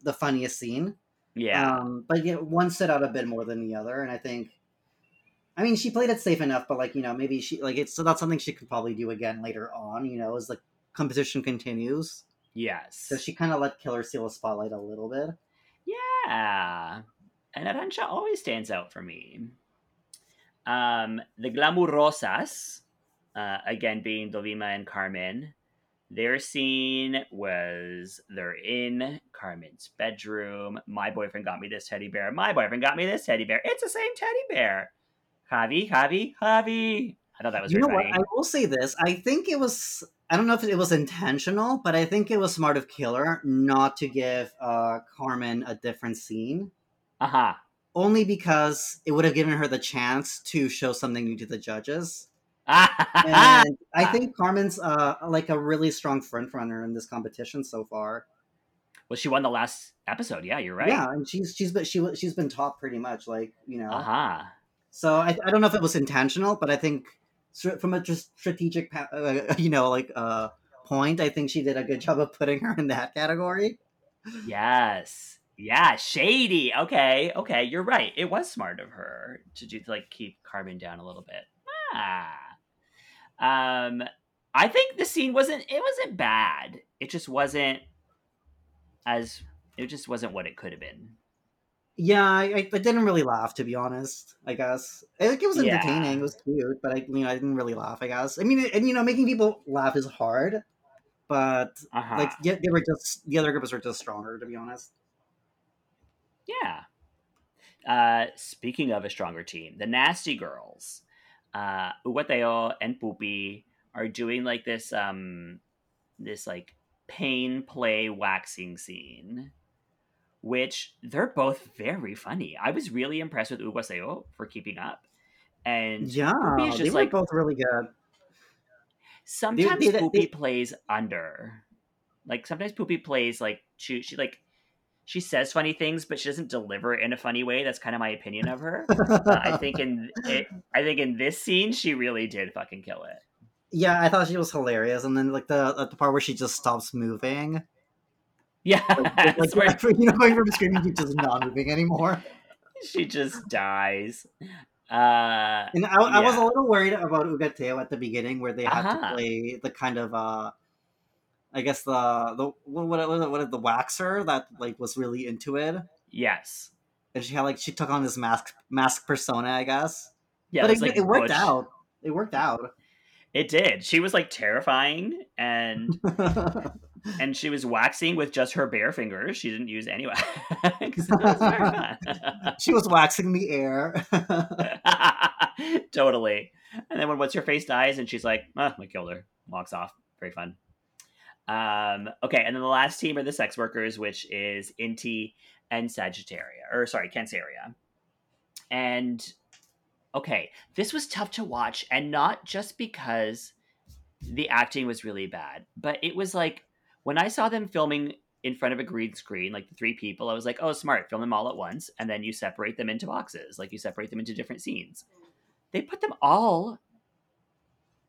the funniest scene. yeah, Um, but yeah, one stood out a bit more than the other, and I think. I mean, she played it safe enough, but like you know, maybe she like it's so that's something she could probably do again later on. You know, as the competition continues. yes, So she kind of let Killer steal the spotlight a little bit. yeah. And Arantxa always stands out for me. Um, the Glamurosas, uh, again being Dovima and Carmen, their scene was they're in Carmen's bedroom. My boyfriend got me this teddy bear. My boyfriend got me this teddy bear. It's the same teddy bear. Javi, Javi, Javi. I thought that was you know very what? I will say this. I think it was. I don't know if it was intentional, but I think it was smart of Killer not to give uh, Carmen a different scene. Uh huh. Only because it would have given her the chance to show something new to the judges. And I think Carmen's uh, like a really strong front runner in this competition so far. Well, she won the last episode. Yeah, you're right. Yeah, and she's she's been she she's been top pretty much, like you know. Uh huh. So I, I don't know if it was intentional, but I think from a just strategic, uh, you know, like uh, point, I think she did a good job of putting her in that category. Yes. Yeah, shady. Okay, okay, you're right. It was smart of her to do to like keep Carmen down a little bit. Ah. Um I think the scene wasn't it wasn't bad. It just wasn't as it just wasn't what it could have been. Yeah, I, I, didn't really laugh to be honest. I guess I it was Yeah. entertaining. It was cute, but I you know I didn't really laugh. I guess I mean and you know making people laugh is hard, but Uh-huh. like yeah, they were just the other groups were just stronger to be honest. Yeah. Uh, speaking of a stronger team, the Nasty Girls, uh, Hugáceo and Pupi are doing like this, um, this like pain play waxing scene, which they're both very funny. I was really impressed with Hugáceo for keeping up, and Yeah, is they just were like both really good. sometimes they- they- Pupi they- plays under. Like sometimes Pupi plays like she she like she says funny things, but she doesn't deliver it in a funny way. That's kind of my opinion of her. But I think in it, I think in this scene she really did fucking kill it. Yeah, I thought she was hilarious, and then like the the part where she just stops moving, Yeah, like, like, where you know, going from screaming to just not moving anymore. she just dies. Uh, And I, I was a little worried about Hugáceo at the beginning, where they had Uh-huh. to play the kind of, uh I guess the the what what what, the waxer that like was really into it, yes, and she had like she took on this mask mask persona, I guess. yeah, but it, like, it worked out. It worked out. It did. She was like terrifying, and and she was waxing with just her bare fingers. She didn't use any wax. Was she was waxing the air. totally. And then when what's her face dies, and she's like, ah, I killed her. Walks off. Very fun. Um, okay, and then the last team are the sex workers, which is Inti and Sagittaria, or sorry, Canceria. And okay, this was tough to watch, and not just because the acting was really bad, but it was like when I saw them filming in front of a green screen, like the three people, I was like, oh, smart, film them all at once, and then you separate them into boxes, like you separate them into different scenes. They put them all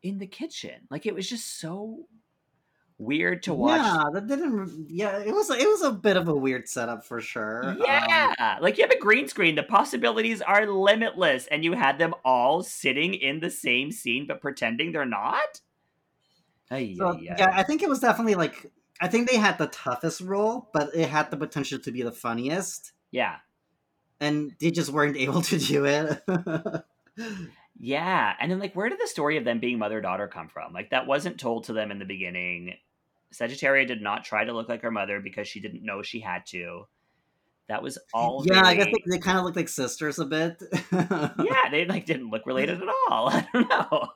in the kitchen. Like it was just so weird to watch. Yeah, that didn't. Yeah, it was. It was a bit of a weird setup for sure. Um, Yeah, like you have a green screen. The possibilities are limitless, and you had them all sitting in the same scene, but pretending they're not. So, yeah, I think it was definitely like I think they had the toughest role, but it had the potential to be the funniest, yeah, and they just weren't able to do it. yeah. And then, like, where did the story of them being mother daughter come from? Like, that wasn't told to them in the beginning. Sagittaria did not try to look like her mother because she didn't know she had to. That was all. yeah, I guess they kind of looked like sisters a bit. yeah, they like didn't look related at all. I don't know.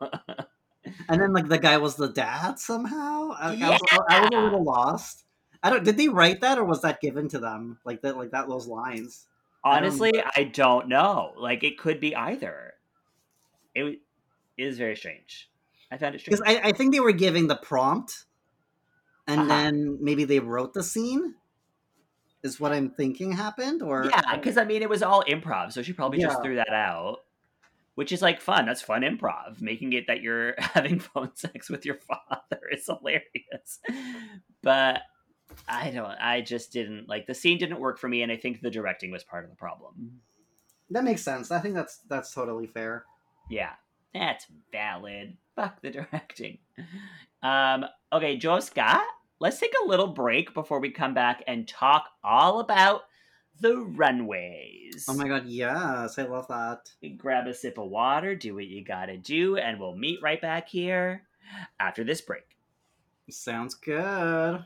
And then like the guy was the dad somehow. I, I, was, I was a little lost. I don't. Did they write that, or was that given to them? Like that, like that. Those lines. I don't- Honestly, I don't know. Like it could be either. It w- is very strange. I found it strange. Because I, I think they were giving the prompt, and Uh-huh. then maybe they wrote the scene. Is what I'm thinking happened, or yeah, because I mean, it was all improv, so she probably just threw that out, which is like fun. That's fun improv. Making it that you're having phone sex with your father is hilarious. But I don't. I just didn't like the scene. Didn't work for me, and I think the directing was part of the problem. that makes sense. I think that's that's totally fair. Yeah, that's valid. Fuck the directing. Um, okay, Joe Scott, let's take a little break before we come back and talk all about the runways. Oh my god, yes, I love that. Grab a sip of water, do what you gotta do, and we'll meet right back here after this break. Sounds good.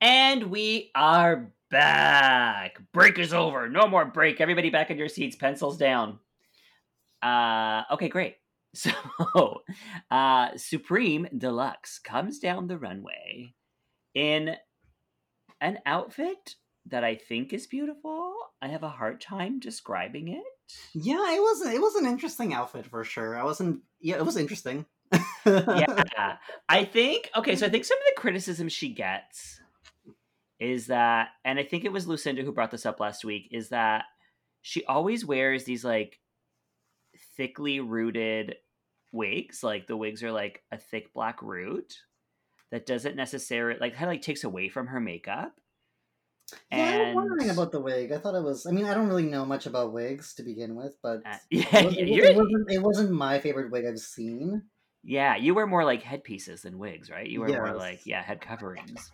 And we are back. Break is over. No more break. Everybody back in your seats. Pencils down. Uh, okay, great. So, uh, Supremme Deluxe comes down the runway in an outfit that I think is beautiful. I have a hard time describing it. Yeah, it was it was an interesting outfit for sure. I wasn't. Yeah, it was interesting. yeah, I think. Okay, so I think some of the criticism she gets is that, and I think it was Lucinda who brought this up last week, is that she always wears these like thickly rooted wigs. Like the wigs are like a thick black root that doesn't necessarily like kind of like takes away from her makeup. Yeah, I was wondering about the wig. I thought it was. I mean, I don't really know much about wigs to begin with, but uh, yeah, it, was, it, wasn't, it wasn't my favorite wig I've seen. Yeah, you wear more like headpieces than wigs, right? You wear yes. more like yeah, head coverings.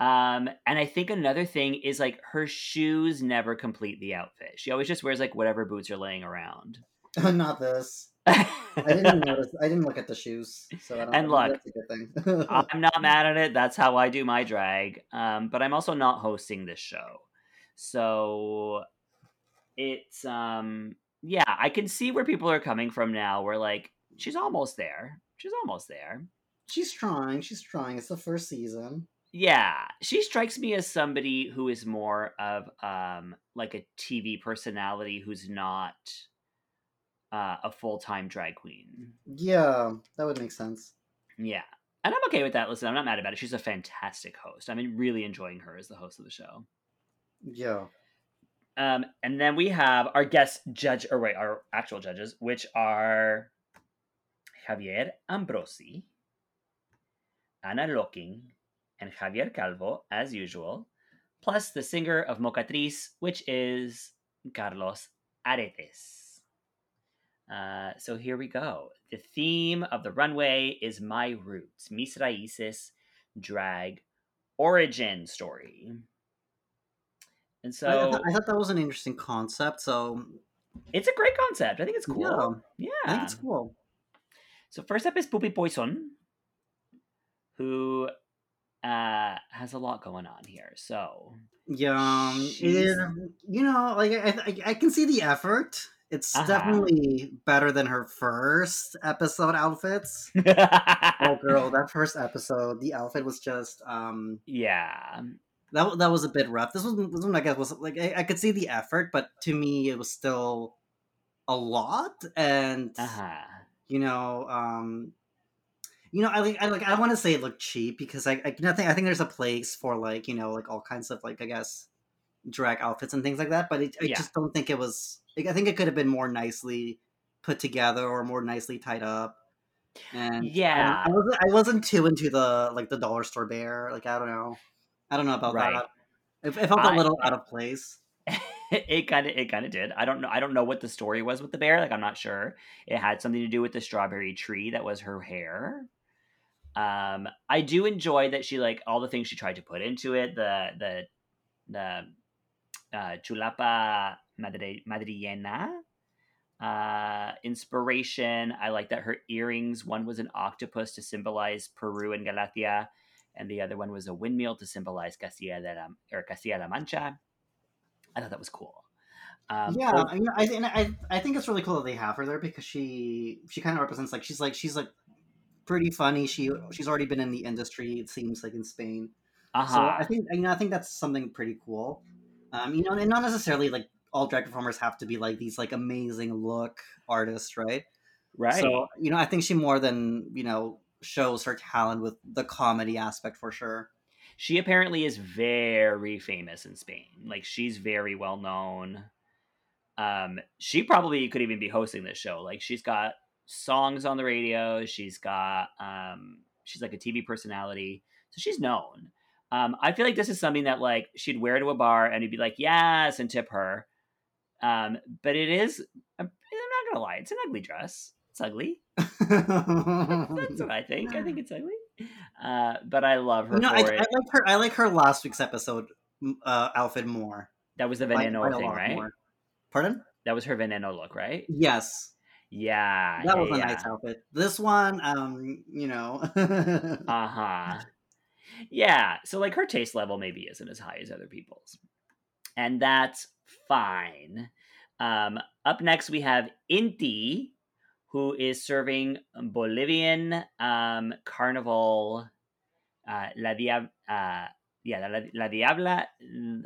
Um, and I think another thing is like her shoes never complete the outfit. She always just wears like whatever boots are laying around. Not this. I didn't notice. I didn't look at the shoes, so I don't. And look, that's a good thing. I'm not mad at it. That's how I do my drag. Um, but I'm also not hosting this show, so it's um, yeah. I can see where people are coming from now. We're like, she's almost there. She's almost there. She's trying. She's trying. It's the first season yeah she strikes me as somebody who is more of um like a tv personality who's not uh, a full-time drag queen. Yeah that would make sense. Yeah and i'm okay with that listen i'm not mad about it she's a fantastic host i'm really enjoying her as the host of the show. Yeah. Um and then we have our guest judge or wait our actual judges which are javier ambrossi ana locking and Javier Calvo, as usual, plus the singer of Mocatriz, which is Carlos Areces. Uh, so here we go. The theme of the runway is My Roots, Mis Raíces drag origin story. And so I, th- I, thought that was an interesting concept. So it's a great concept. I think it's cool. Yeah, yeah. I think it's cool. So first up is Pupi Poisson, who uh has a lot going on here so yeah um, you know like I, I, I can see the effort it's uh-huh. definitely better than her first episode outfits oh girl that first episode the outfit was just um yeah that, that was a bit rough this was this one i guess was like I, I could see the effort but to me it was still a lot and uh-huh. you know um you know, I like I like I want to say it looked cheap because I I, I think I think there's a place for like you know like all kinds of like I guess drag outfits and things like that, but it, I yeah. just don't think it was. I think it could have been more nicely put together or more nicely tied up. And yeah, I, I wasn't I wasn't too into the like the dollar store bear. Like I don't know, I don't know about right. that. It, it felt I, a little out of place. it kind of it kind of did. I don't know. I don't know what the story was with the bear. Like I'm not sure. It had something to do with the strawberry tree that was her hair. Um, I do enjoy that she like all the things she tried to put into it. The the the uh, chulapa madri- madrileña uh, inspiration. I like that her earrings. One was an octopus to symbolize Peru and Galicia, and the other one was a windmill to symbolize Castilla de la or Castilla la Mancha. I thought that was cool. Um, yeah, I, mean, I, I I think it's really cool that they have her there because she she kind of represents like she's like she's like pretty funny. She she's already been in the industry. It seems like in Spain. Uh-huh. So I think you know I think that's something pretty cool. Um, you know, and not necessarily like all drag performers have to be like these like amazing look artists, right? Right. So you know, I think she more than you know shows her talent with the comedy aspect for sure. She apparently is very famous in Spain. Like she's very well known. Um, she probably could even be hosting this show. Like she's got songs on the radio. She's got um, she's like a TV personality, so she's known. Um, I feel like this is something that like she'd wear to a bar and he'd be like, yes, and tip her. Um, but it is, I'm, not gonna lie, it's an ugly dress. It's ugly. That's what I think. I think it's ugly. Uh, but I love her. No, I, I, like her. I like her last week's episode uh, outfit more. That was the Veneno thing, right? More. Pardon? That was her Veneno look, right? Yes, Yeah. that yeah, was a yeah. nice outfit. This one, um, you know, Uh huh. Yeah. So like her taste level maybe isn't as high as other people's, and that's fine. Um, up next we have Inti, who is serving Bolivian um, carnival. Uh, La Diab, uh, yeah, La, La Diabla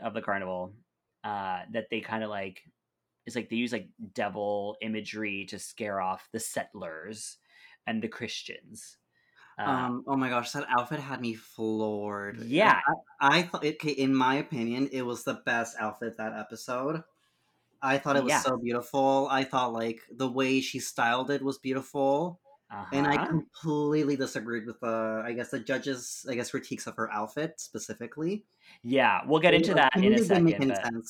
of the carnival. Uh, that they kind of like. It's like they use like devil imagery to scare off the settlers and the Christians. Uh, um, oh my gosh, that outfit had me floored. Yeah. I, I thought, okay, in my opinion, it was the best outfit that episode. I thought it was Yeah. so beautiful. I thought like the way she styled it was beautiful. and I uh-huh. completely disagreed with the, I guess the judges, I guess critiques of her outfit specifically. Yeah, we'll get into It that in a second. But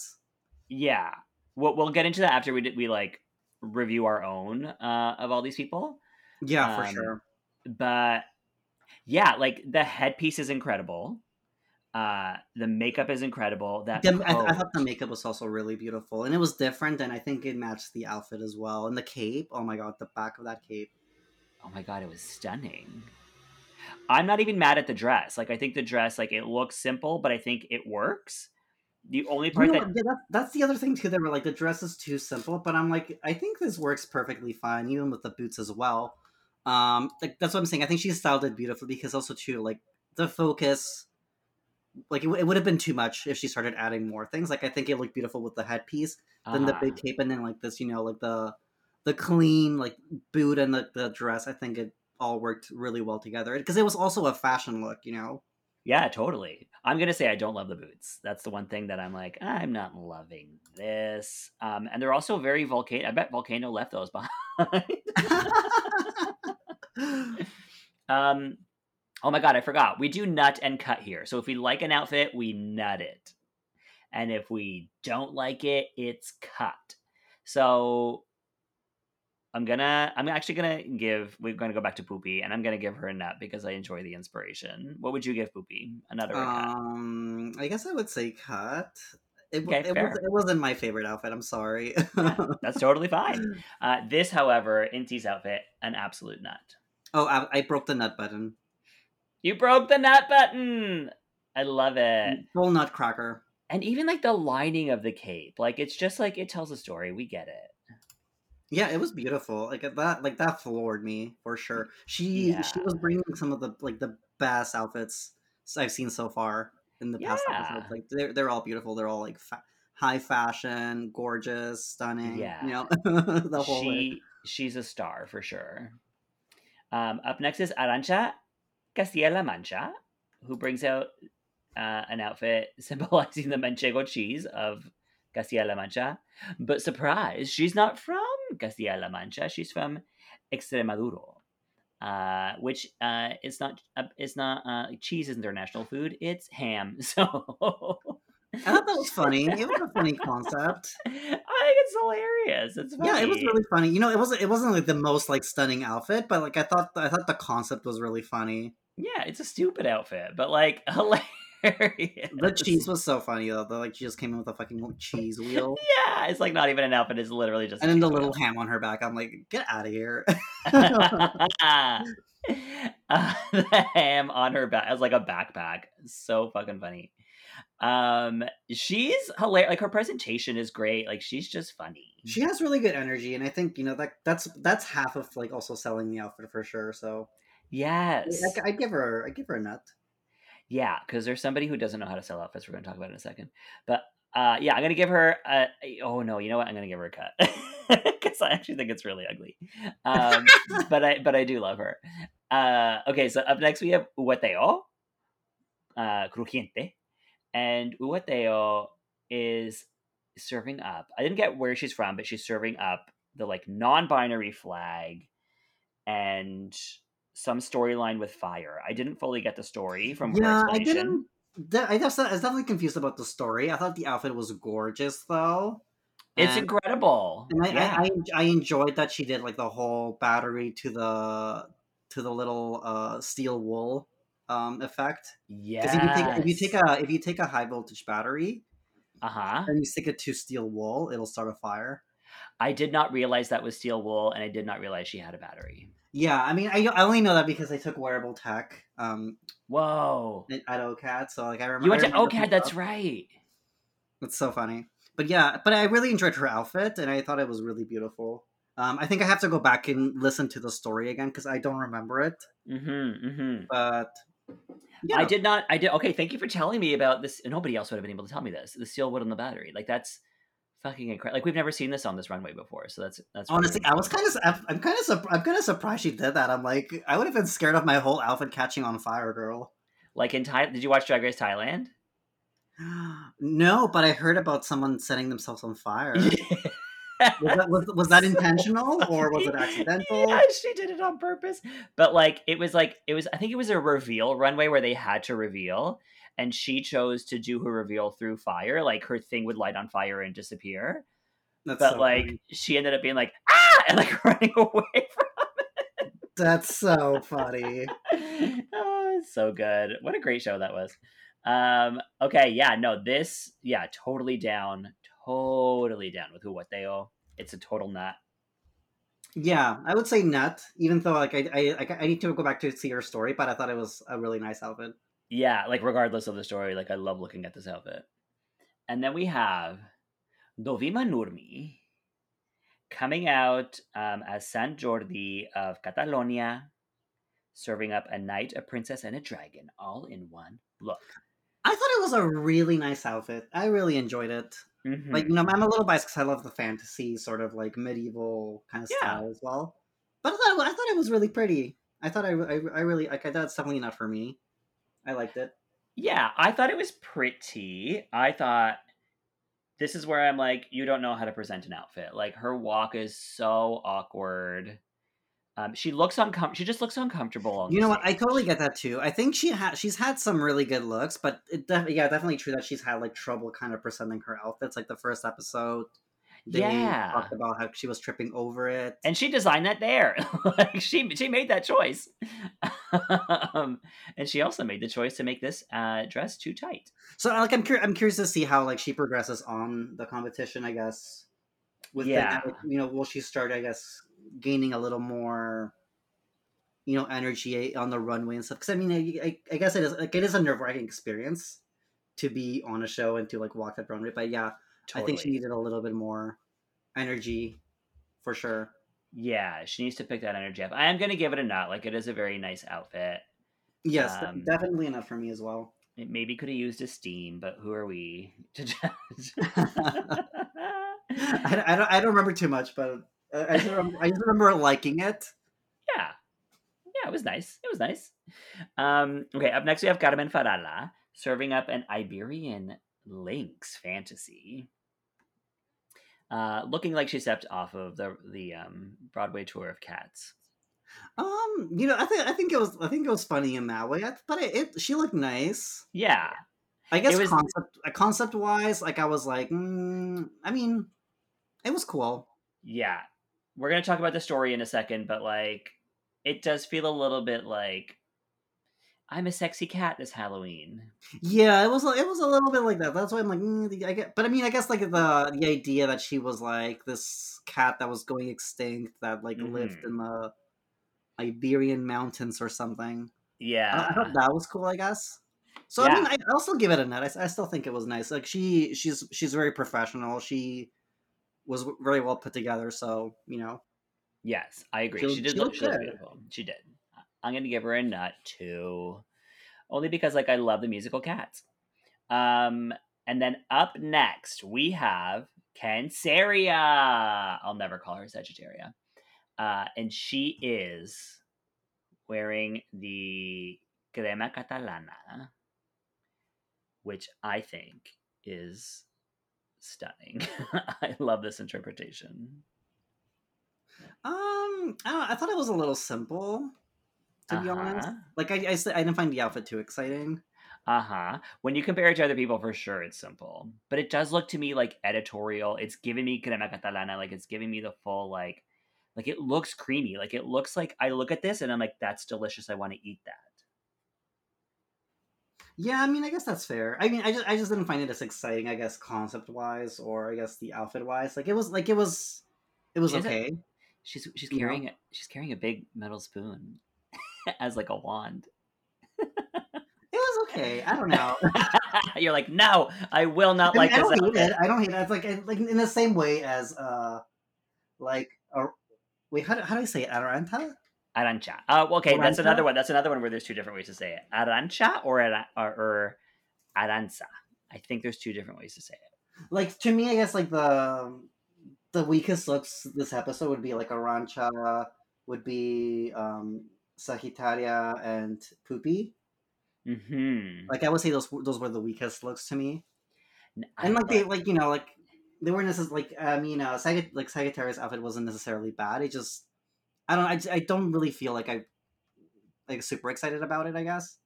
yeah, we'll we'll get into that after we did, we like review our own uh, of all these people. Yeah, for Um, sure. But yeah, like the headpiece is incredible. Uh, the makeup is incredible. That The- I, I thought the makeup was also really beautiful, and it was different, and I think it matched the outfit as well. And the cape, oh my god, the back of that cape. Oh my god, it was stunning. I'm not even mad at the dress. Like I think the dress, like it looks simple, but I think it works. The only part You know, that yeah, that, that's the other thing too. They were like the dress is too simple, but I'm like, I think this works perfectly fine, even with the boots as well. Um, like that's what I'm saying. I think she styled it beautifully because also too, like the focus, like it, w- it would have been too much if she started adding more things. Like I think it looked beautiful with the headpiece, then the uh-huh. big cape, and then like this, you know, like the the clean like boot and the, the dress. I think it all worked really well together because it was also a fashion look, you know. Yeah, totally. I'm gonna say I don't love the boots. That's the one thing that I'm like, I'm not loving this. Um, and they're also very Vulcano. I bet Vulcano left those behind. um, oh my god, I forgot. We do nut and cut here. So if we like an outfit, we nut it, and if we don't like it, it's cut. So I'm gonna, I'm actually gonna give. We're gonna go back to Pupi, and I'm gonna give her a nut because I enjoy the inspiration. What would you give Pupi? Another or a cut? Um, I guess I would say cut. It, Okay, it, fair. was, it wasn't my favorite outfit. I'm sorry. That's totally fine. Uh, this, however, Inti's outfit, an absolute nut. oh, I, I broke the nut button. You broke the nut button. I love it. Full nutcracker. And even like the lining of the cape, like it's just like it tells a story. We get it. Yeah, it was beautiful. Like that, like that floored me for sure. She she was bringing some of the like the best outfits I've seen so far in the past Yeah. episodes. Like they're they're all beautiful. They're all like fa- high fashion, gorgeous, stunning. Yeah. you know the whole. way. she she's a star for sure. Um, up next is Arantxa Castilla-La Mancha, who brings out uh, an outfit symbolizing the Manchego cheese of Castilla-La Mancha. But surprise, she's not from Castilla-La Mancha. She's from Extremadura, uh, which uh, it's not. Uh, it's not. Uh, cheese isn't their national food. It's ham. So. I thought that was funny. It was a funny concept. I think it's hilarious. It's funny. Yeah, it was really funny. You know, it wasn't it wasn't like the most like stunning outfit, but like I thought I thought the concept was really funny. Yeah, it's a stupid outfit, but like hilarious. The cheese was so funny though. The like she just came in with a fucking cheese wheel. Yeah, it's like not even an outfit. It's literally just. And then the little wheel. ham on her back. I'm like, get out of here. uh, the ham on her back as like a backpack. So fucking funny. Um, she's hilarious. Like her presentation is great. Like she's just funny. she has really good energy, and I think you know that that's that's half of like also selling the outfit for sure. So Yes. I, I'd give her I give her a nut. Yeah, because there's somebody who doesn't know how to sell outfits. We're going to talk about in a second. But uh, yeah, I'm going to give her. A, oh no, you know what? I'm going to give her a cut because I actually think it's really ugly. Um, but I but I do love her. Uh, okay, so up next we have Hugáceo, uh, crujiente, and Hugáceo is serving up. I didn't get where she's from, but she's serving up the like non-binary flag and some storyline with fire. I didn't fully get the story from her Yeah, I explanation. didn't. de- I just I was definitely confused about the story. I thought the outfit was gorgeous though. It's And- incredible. And I, yeah. I, I I enjoyed that she did like the whole battery to the to the little uh steel wool um effect. Yeah. Because if you take a if you take a high voltage battery uh huh. and you stick it to steel wool, it'll start a fire. I did not realize that was steel wool, and I did not realize she had a battery. Yeah, I mean, I, I only know that because I took wearable tech um, Whoa. at, at OCAD, so like I remember. You went to OCAD, that's right. It's so funny. But yeah, but I really enjoyed her outfit, and I thought it was really beautiful. Um, I think I have to go back and listen to the story again because I don't remember it. Mm-hmm. Mm-hmm. But yeah, I did not. I did. Okay, thank you for telling me about this. Nobody else would have been able to tell me this. The steel wood on the battery, like that's fucking incredible. Like we've never seen this on this runway before, so that's that's Honestly, I was kind of, I'm kind of, I'm kind of surprised she did that. I'm like, I would have been scared of my whole outfit catching on fire, girl. like in Thai. Did you watch Drag Race Thailand? No, but I heard about someone setting themselves on fire. Was that, was, was that intentional or was it accidental? Yeah, she did it on purpose. But like it was like it was I think it was a reveal runway where they had to reveal and she chose to do her reveal through fire. Like her thing would light on fire and disappear. That's But so like funny. she ended up being like ah and like running away from it. that's so funny. oh, so good. What a great show that was. Um okay, yeah, no, this yeah, totally down. Totally down with Hugáceo. It's a total nut. Yeah, I would say nut. Even though like I, I, I need to go back to see her story, but I thought it was a really nice outfit. Yeah, like regardless of the story, like I love looking at this outfit. And then we have Dovima Nurmi coming out um, as San Jordi of Catalonia, serving up a knight, a princess, and a dragon all in one look. I thought it was a really nice outfit. I really enjoyed it. Mhm. Like you know, I'm a little biased because I love the fantasy sort of like medieval kind of Yeah. style as well. But I thought I thought it was really pretty. I thought I, I, I really like. I thought it's definitely not for me. I liked it. yeah, I thought it was pretty. I thought this is where I'm like, you don't know how to present an outfit. Like her walk is so awkward. Um, she looks uncomfortable. She just looks uncomfortable. On You know what? I totally get that too. I think she had she's had some really good looks, but it def- yeah, definitely true that she's had like trouble kind of presenting her outfits. Like the first episode, they Yeah. talked about how she was tripping over it. and she designed that there. like she she made that choice, um, and she also made the choice to make this uh, dress too tight. so like I'm cur- I'm curious to see how like she progresses on the competition. I guess. With the- Yeah. like, you know, will she start? I guess gaining a little more. You know, energy on the runway and stuff. Because I mean, I, I, I guess it is like it is a nerve wracking experience to be on a show and to like walk that runway. But yeah, I think she needed a little bit more energy for sure. Yeah, she needs to pick that energy up. I am gonna give it a nut. Like it is a very nice outfit. Yes, Um, definitely enough for me as well. It maybe could have used a steam, but who are we to judge? I, I don't I don't remember too much, but I just remember, I just remember liking it. yeah, yeah, it was nice. It was nice. Um, okay, up next we have Carmen Farala serving up an Iberian Lynx fantasy. Uh, looking like she stepped off of the the um, Broadway tour of Cats. Um, you know, I think I think it was I think it was funny in that way, I- but it, it she looked nice. Yeah, I guess was- concept uh, concept wise, like I was like, mm, I mean, it was cool. yeah. We're gonna talk about the story in a second, but like, it does feel a little bit like I'm a sexy cat this Halloween. Yeah, it was a- it was a little bit like that. That's why I'm like, mm, I get, but I mean, I guess like the the idea that she was like this cat that was going extinct that like lived Mhm. in the Iberian mountains or something. Yeah, I thought that was cool. I guess. So I mean, I, I'll still give it a net. I still think it was nice. Like she she's she's very professional. She was very well put together. So you know, Yes, I agree. She She, did she look, she good. beautiful. She did. I'm gonna give her a nut too, only because like I love the musical Cats. Um, and then up next we have Canceria. I'll never call her Sagittaria. Uh, and she is wearing the crema catalana, which I think is stunning. I love this interpretation. um, I, I thought it was a little simple. To be honest, Like I, like I, I I didn't find the outfit too exciting. Uh huh. When you compare it to other people, for sure, it's simple. But it does look to me like editorial. It's giving me crema catalana. Like it's giving me the full like, like it looks creamy. Like it looks like I look at this and I'm like, that's delicious. I want to eat that. Yeah, I mean, I guess that's fair. I mean, I just I just didn't find it as exciting. I guess concept wise, or I guess the outfit wise. Like it was like it was It was She has a- okay. She's she's You know? carrying it. She's carrying a big metal spoon as like a wand. It was okay. I don't know. You're like, no, I will not I, mean, like I this. don't hate outfit." it. I don't hate it. It's like like in the same way as uh, like uh, wait, how do, how do I say it? Aranta? Arantxa. Uh, well, okay, that's another one. That's another one where there's two different ways to say it. Arantxa or ara- or, or aranza. I think there's two different ways to say it. Like to me, I guess like the the weakest looks this episode would be like Arantxa, would be um Sagittaria and Pupi. Mm-hmm. Like I would say those those were the weakest looks to me. I and like they like you know like they weren't necessarily like I mean uh Sagitt- like Sagittarius outfit wasn't necessarily bad. It just I don't I, I don't really feel like I like super excited about it. I guess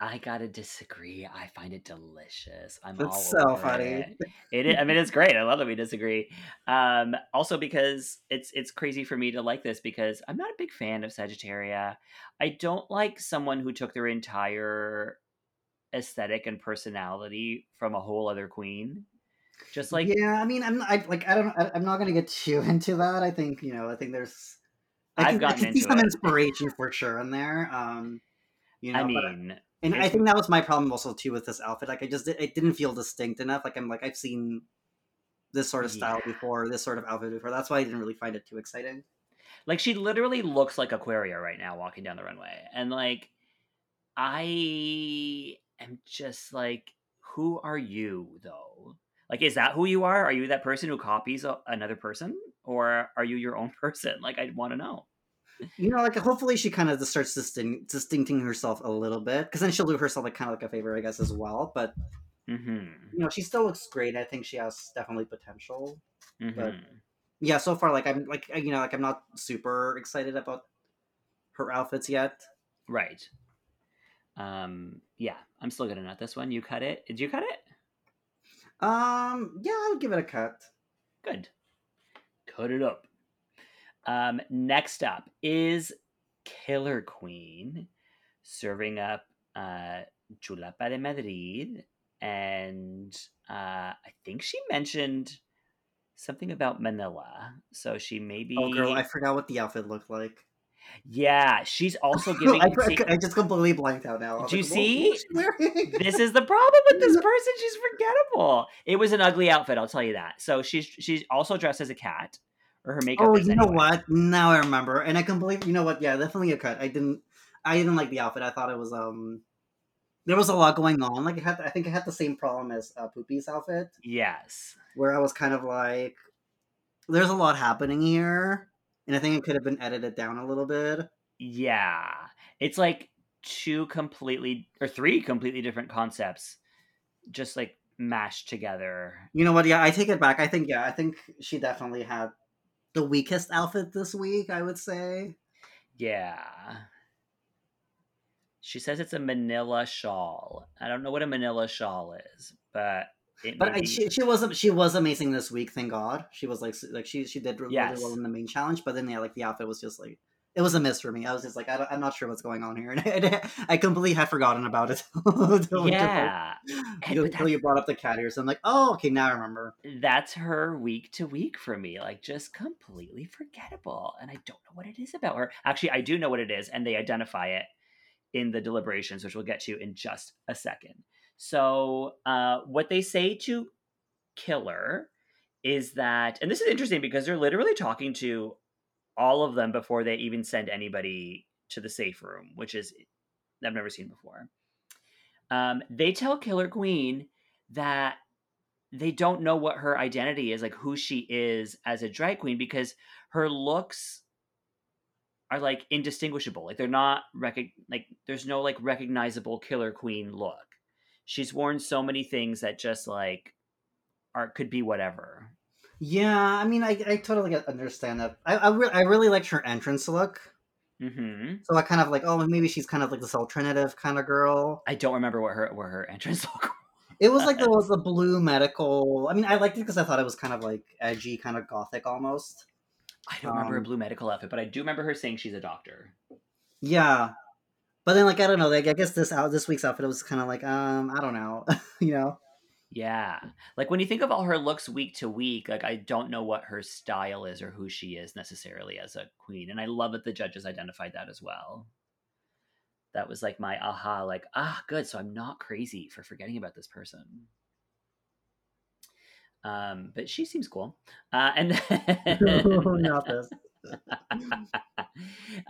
I gotta disagree. I find it delicious. I'm That's so funny. It. I mean, it's great. I love that we disagree. Um, also because it's it's crazy for me to like this because I'm not a big fan of Sagittaria. I don't like someone who took their entire aesthetic and personality from a whole other queen. Just like yeah, I mean I'm not, I like I don't I, I'm not gonna get too into that. I think you know I think there's I I've can, I gotten can see into some it. inspiration for sure in there. Um, you know, I but- mean, and I think that was my problem also too with this outfit. Like I just it didn't feel distinct enough. Like I'm like I've seen this sort of style Yeah. before, this sort of outfit before. That's why I didn't really find it too exciting. like she literally looks like Aquaria right now walking down the runway. And like I am just like who are you though? Like is that who you are? Are you that person who copies a- another person or are you your own person? Like I want to know. You know, like hopefully she kind of just starts distinct, distincting herself a little bit, because then she'll do herself like kind of like a favor, I guess, as well. But Mhm. you know, she still looks great. I think she has definitely potential. Mhm. Yeah, so far, like I'm like you know, like I'm not super excited about her outfits yet. Right. Um yeah, I'm still gonna nut this one. You cut it. Did you cut it? Um, yeah, I would give it a cut. Good. Cut it up. Um, next up is Killer Queen serving up uh, Chulapa de Madrid. And uh, I think she mentioned something about Manila. So she maybe. Oh, girl, I forgot what the outfit looked like. Yeah, she's also giving. I, see, I just completely blanked out now. Do you like, see? "What's she wearing?" this is the problem with this person. She's forgettable. It was an ugly outfit, I'll tell you that. So she's she's also dressed as a cat, or her makeup. Oh, you know anyway. what? Now I remember, and I completely. You know what? Yeah, definitely a cut. I didn't. I didn't like the outfit. I thought it was um. There was a lot going on. Like it had. I think I had the same problem as uh, Pupi's outfit, Yes. where I was kind of like, "There's a lot happening here," and I think it could have been edited down a little bit. Yeah. It's like two completely or three completely different concepts just like mashed together. You know what? Yeah, I take it back. I think yeah, I think she definitely had the weakest outfit this week. I would say. Yeah. She says it's a manila shawl. I don't know what a manila shawl is, but it But I, be- she she was she was amazing this week. Thank God, she was like like she she did really Yes. well in the main challenge. But then yeah, like the outfit was just like it was a miss for me. I was just like I don't, I'm not sure what's going on here, and I, I completely had forgotten about it. Until we just, like, yeah. And- Until but until you brought up the cat ears, I'm like, oh, okay, now I remember. that's her week to week for me like just completely forgettable and i don't know what it is about her actually i do know what it is and they identify it in the deliberations which we'll get to in just a second so uh, what they say to killer is that and this is interesting because they're literally talking to all of them before they even send anybody to the safe room which is i've never seen before um, they tell killer queen that they don't know what her identity is, like who she is as a drag queen, because her looks are like indistinguishable. Like they're not rec- like there's no like recognizable killer queen look. She's worn so many things that just like are could be whatever. Yeah, I mean, I, I totally get- understand that. I I, re- I really liked her entrance look. hmm So I kind of like, oh, maybe she's kind of like this alternative kind of girl. I don't remember what her where her entrance look. It was like the was the blue medical. I mean, I liked it because I thought it was kind of like edgy, kind of gothic almost. I don't remember her Um, blue medical outfit, but I do remember her saying she's a doctor. Yeah, but then like I don't know. Like I guess this out this week's outfit it was kind of like um I don't know, you know. Yeah. Like when you think of all her looks week to week, like I don't know what her style is or who she is necessarily as a queen. And I love that the judges identified that as well. That was like my aha, like, ah, good. So I'm not crazy for forgetting about this person. Um, but she seems cool. Uh, and Not this.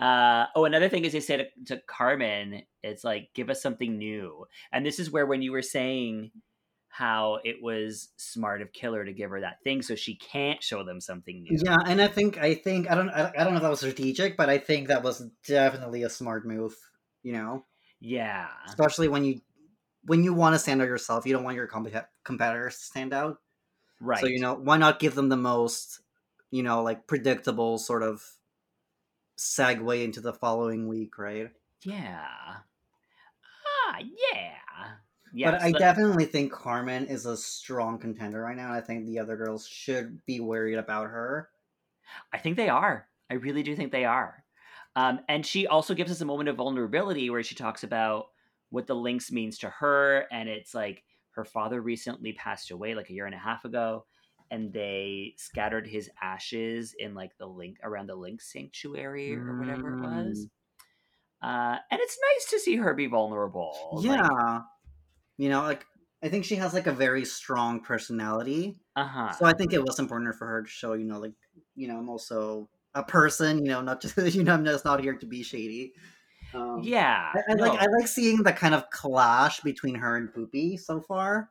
uh, oh, another thing is they say to, to Carmen, it's like, give us something new. And this is where when you were saying how it was smart of Killer to give her that thing so she can't show them something new. Yeah, and I think I think I don't I I don't know if that was strategic, but I think that was definitely a smart move. You know, Yeah. especially when you when you want to stand out yourself, you don't want your compet- competitors to stand out. Right. So you know, why not give them the most, you know, like predictable sort of segue into the following week, right? Yeah. Ah, yeah. Yes, but I but- definitely think Carmen is a strong contender right now. and I think the other girls should be worried about her. I think they are. I really do think they are. Um, and she also gives us a moment of vulnerability where she talks about what the Lynx means to her. And it's like her father recently passed away like a year and a half ago. And they scattered his ashes in like the link around the Lynx sanctuary or whatever it was. Uh, and it's nice to see her be vulnerable. Yeah, you know, like I think she has like a very strong personality. Uh huh. So I think it was important for her to show, you know, like you know, I'm also a person. You know, not just you know, I'm just not here to be shady. Um, yeah. I, I like. I like seeing the kind of clash between her and Pupi so far.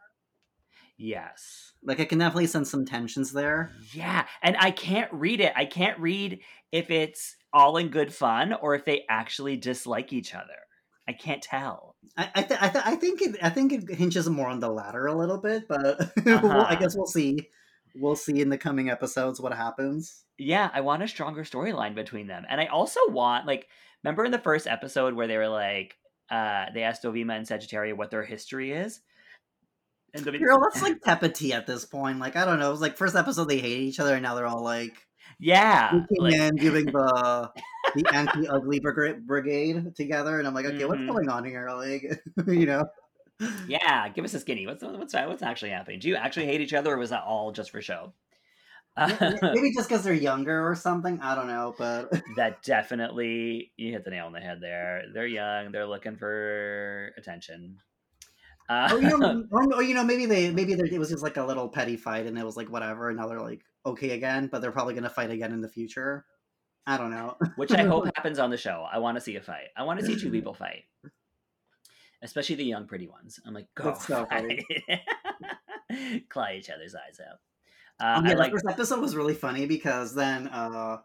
Yes. Like I can definitely sense some tensions there. Yeah, and I can't read it. I can't read if it's all in good fun or if they actually dislike each other. I can't tell. I I, th- I, th- I think it I think it hinges more on the latter a little bit, but well, I Uh-huh. guess we'll see. We'll see in the coming episodes what happens. Yeah, I want a stronger storyline between them. And I also want like remember in the first episode where they were like uh they asked Dovima and Sagittaria what their history is? And Dovima, Girl, that's like telepathy at this point. Like I don't know. It was like first episode they hate each other, and now they're all like yeah, looking like- and doing the the anti ugly brigade, together, and I'm like, okay, what's Mhm. going on here? Like, you know. yeah, give us a skinny. What's what's what's actually happening? Do you actually hate each other or was that all just for show? Uh, Maybe just because they're younger or something. I don't know, but that definitely you hit the nail on the head there. They're young. They're looking for attention. Uh, or, you know, or, or, you know, maybe they maybe it was just like a little petty fight, and it was like whatever, and now they're like okay again, but they're probably gonna fight again in the future. I don't know. which I hope happens on the show. I want to see a fight. I want to see two people fight, especially the young, pretty ones. I'm like, go That's so fight. claw each other's eyes out. Uh, Um, I yeah, like. the first episode was really funny because then uh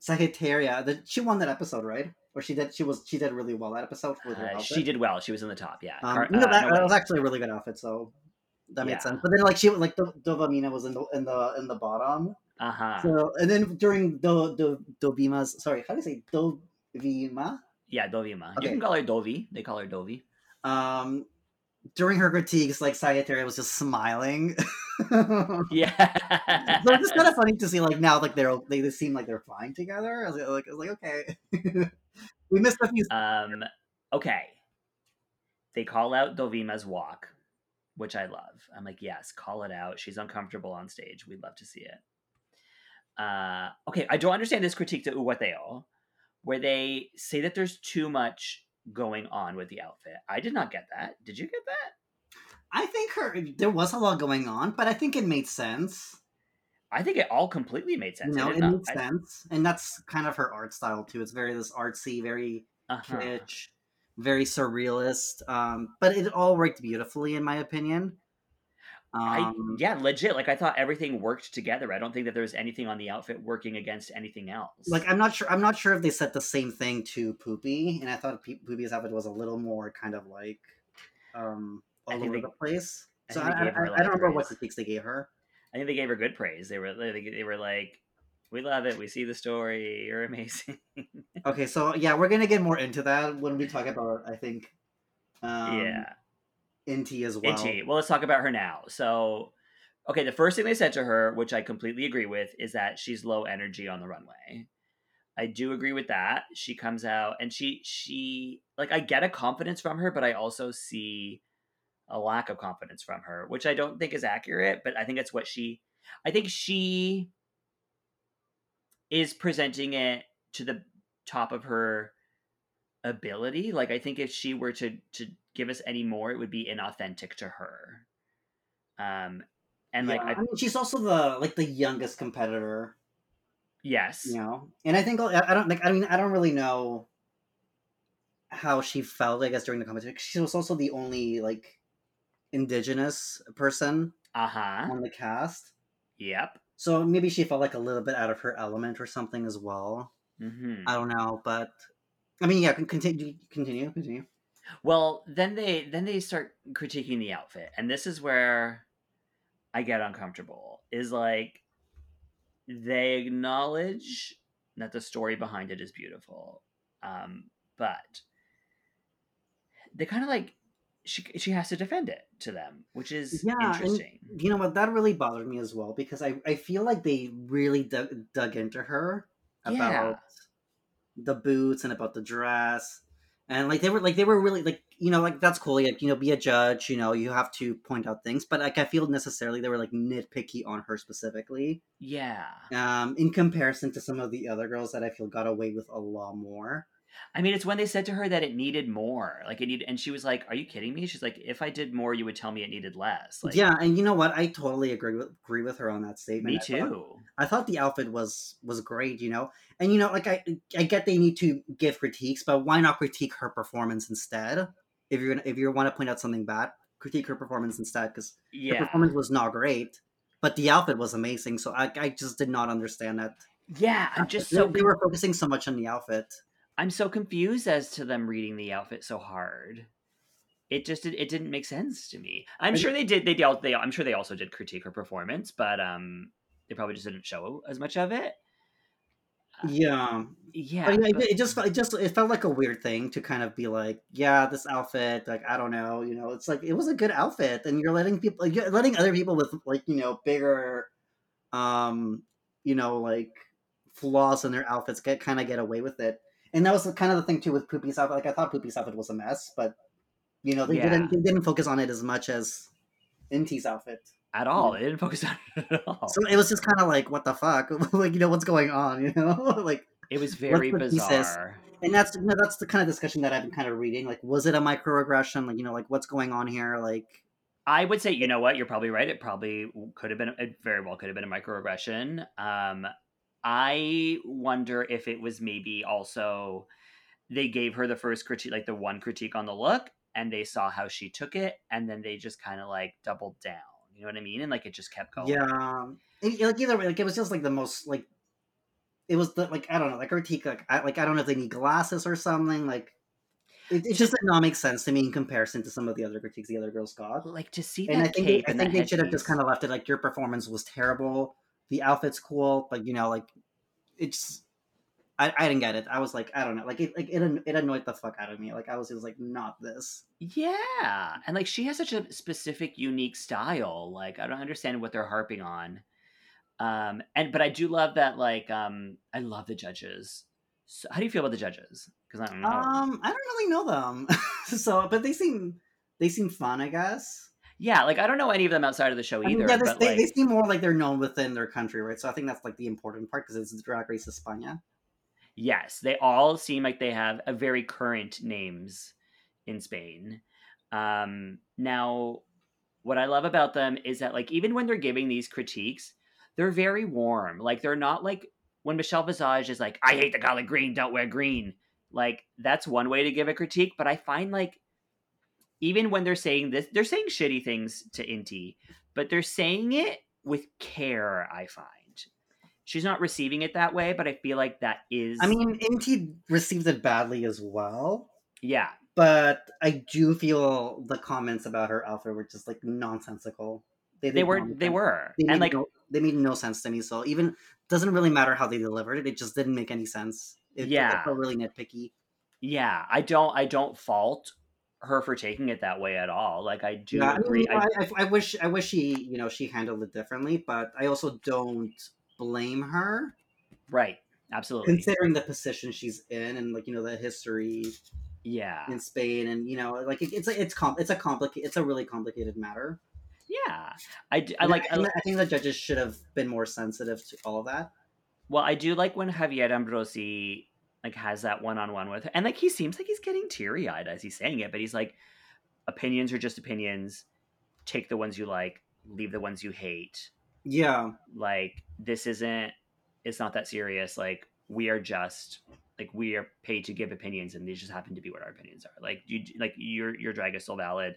Sagittaria, the, she won that episode, right? Or she did. She was. She did really well that episode with her Uh, she did well. She was in the top. Yeah. Um, Car- know, uh, that, no, that was actually a really good outfit, so that made sense. But then, like she, like Do- Dovamina was in the in the in the bottom. uh-huh. So, and then during Do Do Dovima's, sorry, how do you say Dovima? yeah, Dovima. Okay. You can call her Dovi. They call her Dovi. Um, during her critiques, like Sagittaria was just smiling. yeah. so Yeah. it's just kind of funny to see, like now, like they're they, they seem like they're flying together. I was like, I was like okay, we missed a few. Um, okay. They call out Dovima's walk, which I love. I'm like, yes, call it out. She's uncomfortable on stage. We'd love to see it. Uh, okay, I don't understand this critique to Hugáceo, where they say that there's too much going on with the outfit. I did not get that. Did you get that? I think her there was a lot going on, but I think it made sense. I think it all completely made sense. I did it not- made sense, and that's kind of her art style too. It's very this artsy, very I- uh-huh. kitsch, very surrealist. Um, but it all worked beautifully, in my opinion. I, Um, yeah, legit. Like I thought everything worked together. I don't think that there was anything on the outfit working against anything else. like I'm not sure. I'm not sure if they said the same thing to Pupi, and I thought Pupi's outfit was a little more kind of like um, I all over they- the place. I So I, I, gave her a I, I don't remember what praise. critiques they gave her. I think they gave her good praise. They were they, they were like, "We love it. We see the story. You're amazing." Okay, so yeah, we're gonna get more into that when we talk about. I think. Um, yeah, Inti as well. Itchy. Well, let's talk about her now. So, okay, the first thing they said to her, which I completely agree with, is that she's low energy on the runway. I do agree with that. She comes out and she she like I get a confidence from her, but I also see a lack of confidence from her, which I don't think is accurate, but I think it's what she I think she is presenting it to the top of her ability. Like I think if she were to to give us any more, it would be inauthentic to her. Um and like I, I mean, she's also the like the youngest competitor, yes. you know. And I think I I don't like. I mean, I don't really know how she felt. I guess during the competition, she was also the only like indigenous person Uh-huh. on the cast. Yep. So maybe she felt like a little bit out of her element or something as well. Mhm. I don't know, but I mean, yeah, continue, continue, continue. Well, then they then they start critiquing the outfit, and this is where I get uncomfortable. Is like they acknowledge that the story behind it is beautiful, um, but they kind of like she she has to defend it to them, which is Yeah, and- interesting. You know what? That really bothered me as well because I, I feel like they really dug, dug into her about Yeah. the boots and about the dress. And like they were like they were really like you know like that's cool like you know be a judge you know you have to point out things but like I feel necessarily they were like nitpicky on her specifically Yeah, um in comparison to some of the other girls that I feel got away with a lot more I mean, it's when they said to her that it needed more, like it needed, and she was like, "Are you kidding me?" She's like, "If I did more, you would tell me it needed less." Like, yeah and you know what I totally agree with agree with her on that statement me I thought- too. I thought the outfit was was great, you know. And you know, like I I get they need to give critiques, but why not critique her performance instead? If you're gonna if you want to point out something bad, critique her performance instead because the Yeah, performance was not great, but the outfit was amazing. So I I just did not understand that. yeah. I'm just They- so they were focusing so much on the outfit. I'm so confused as to them reading the outfit so hard. It just it, it didn't make sense to me. I'm I sure they did. They dealt. They I'm sure they also did critique her performance, but um, they probably just didn't show as much of it. Yeah, Yeah, but, yeah, but- it, it just it just it felt like a weird thing to kind of be like, yeah, this outfit, like I don't know, you know, it's like it was a good outfit, and you're letting people, you're letting other people with like you know bigger, um, you know, like flaws in their outfits get kind of get away with it, and that was kind of the thing too with Pupi's outfit. Like I thought Pupi's outfit was a mess, but you know they Yeah. didn't they didn't focus on it as much as Inti's outfit. at all. They didn't focus on it at all. So it was just kind of like, what the fuck, like you know what's going on, you know, like. it was very the thesis? bizarre. and that's you know, that's the kind of discussion that I've been kind of reading. Like, was it a microaggression? Like, you know, like what's going on here? Like, I would say, you know what, you're probably right. It probably could have been, it very well could have been a microaggression. Um, I wonder if it was maybe also they gave her the first critique, like the one critique on the look, and they saw how she took it, and then they just kind of like doubled down. You know what I mean? And like it just kept going. yeah, it- like either way, like it was just like the most like it was the like I don't know, like critique, like I like I don't know if they need glasses or something. Like, it, it just did not make sense to me in comparison to some of the other critiques the other girls got. Like to see And I think they, I think they should have just kind of left it like your performance was terrible. The outfit's cool, but you know, like it's. I, I didn't get it. I was like, I don't know, like it, like it, it annoyed the fuck out of me. Like I was, it was like, not this. Yeah, and like she has such a specific, unique style. Like I don't understand what they're harping on. Um, and but I do love that. Like, um, I love the judges. So, how do you feel about the judges? Because I don't know. Um, I don't really know them, so but they seem they seem fun, I guess. Yeah, like I don't know any of them outside of the show I either. mean, yeah, they, like, they seem more like they're known within their country, right? So I think that's like the important part because it's Drag Race España. yes, they all seem like they have a very current names in Spain. Um, now, what I love about them is that like even when they're giving these critiques, they're very warm. Like they're not like when Michelle Visage is like, "I hate the color green, don't wear green." Like that's one way to give a critique, but I find like even when they're saying this, they're saying shitty things to Inti, but they're saying it with care. I find she's not receiving it that way, but I feel like that is. I mean, Inti received it badly as well, yeah, but I do feel the comments about her outfit were just like nonsensical. they did were. They were, They and like no, they made no sense to me. So even doesn't really matter how they delivered it; it just didn't make any sense. It, Yeah. it felt really nitpicky. yeah, I don't. I don't fault her for taking it that way at all. Like I do Yeah, I, mean, agree. I, I, I, wish I wish she you know she handled it differently, but I also don't blame her right, absolutely. considering the position she's in and like you know the history Yeah. in Spain, and you know, like it, it's a, it's com- it's a complicated, it's a really complicated matter. Yeah. I, d- I like I, think I think the judges should have been more sensitive to all of that. Well, I do like when Javier Ambrossi like has that one on one with her. And like he seems like he's getting teary eyed as he's saying it, but he's like, opinions are just opinions. Take the ones you like, leave the ones you hate. Yeah, Like this isn't it's not that serious. Like we are just like we are paid to give opinions and these just happen to be what our opinions are. Like you like your your drag is still valid.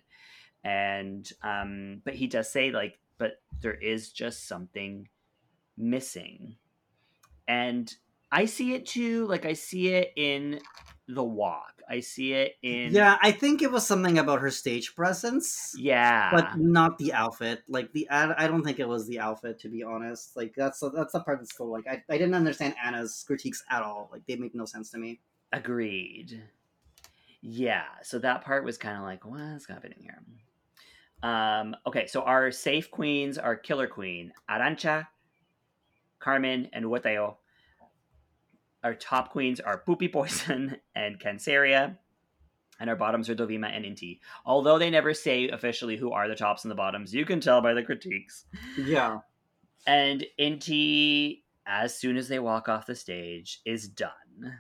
And um but he does say like but there is just something missing. And I see it too. Like I see it in the walk. I see it in yeah. I think it was something about her stage presence. yeah. but not the outfit. Like the I, I don't think it was the outfit to be honest. Like that's that's the part that's still like I, I didn't understand Ana's critiques at all. Like they make no sense to me. Agreed. Yeah, so that part was kind of like, what's happening here? Um, okay, so our safe queens are Killer Queen, Arantxa, Carmen, and Hugáceo. Our top queens are Pupi Poisson and Canceria. And our bottoms are Dovima and Inti. Although they never say officially who are the tops and the bottoms, you can tell by the critiques. Yeah, And Inti, as soon as they walk off the stage, is done.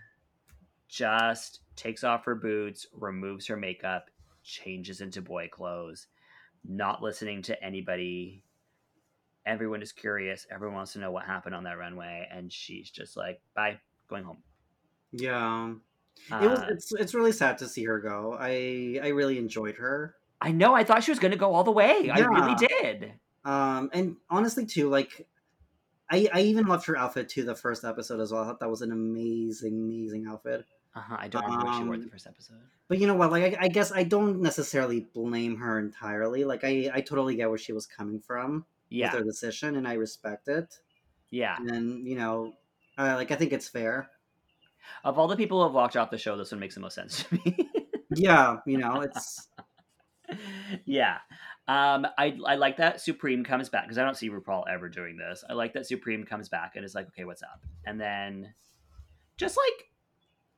Just takes off her boots, removes her makeup, changes into boy clothes, not listening to anybody. Everyone is curious. Everyone wants to know what happened on that runway. And she's just like, bye, going home. yeah. it was. Uh, It's it's really sad to see her go. I I really enjoyed her. I know. I thought she was going to go all the way. I really did. Um, and honestly too, like. I, I even loved her outfit too the first episode as well. I thought that was an amazing, amazing outfit. Uh-huh, I don't remember what she wore the Um, first episode. But you know what? Like, I, I guess I don't necessarily blame her entirely. Like, I, I totally get where she was coming from Yeah. with her decision, and I respect it. Yeah. And you know, uh, like, I think it's fair. Of all the people who have walked off the show, this one makes the most sense to me. Yeah, you know, it's yeah. Um, I I like that Supremme comes back because I don't see RuPaul ever doing this. I like that Supremme comes back and is like, okay, what's up? And then just like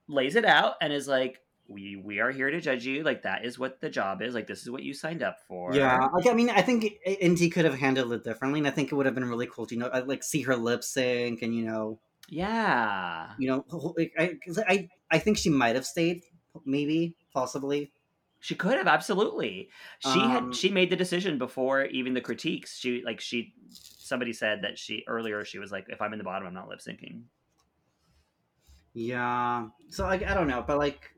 lays it out and is like, we we are here to judge you. Like that is what the job is. Like this is what you signed up for. yeah. Like, I mean, I think Inti could have handled it differently, and I think it would have been really cool to you know, like see her lip sync, and you know, Yeah. you know, I, I, I think she might have stayed, maybe, possibly. She could have absolutely. She Um, had she made the decision before even the critiques. She like she somebody said that she earlier she was like, if I'm in the bottom, I'm not lip syncing. Yeah. So like I don't know, but like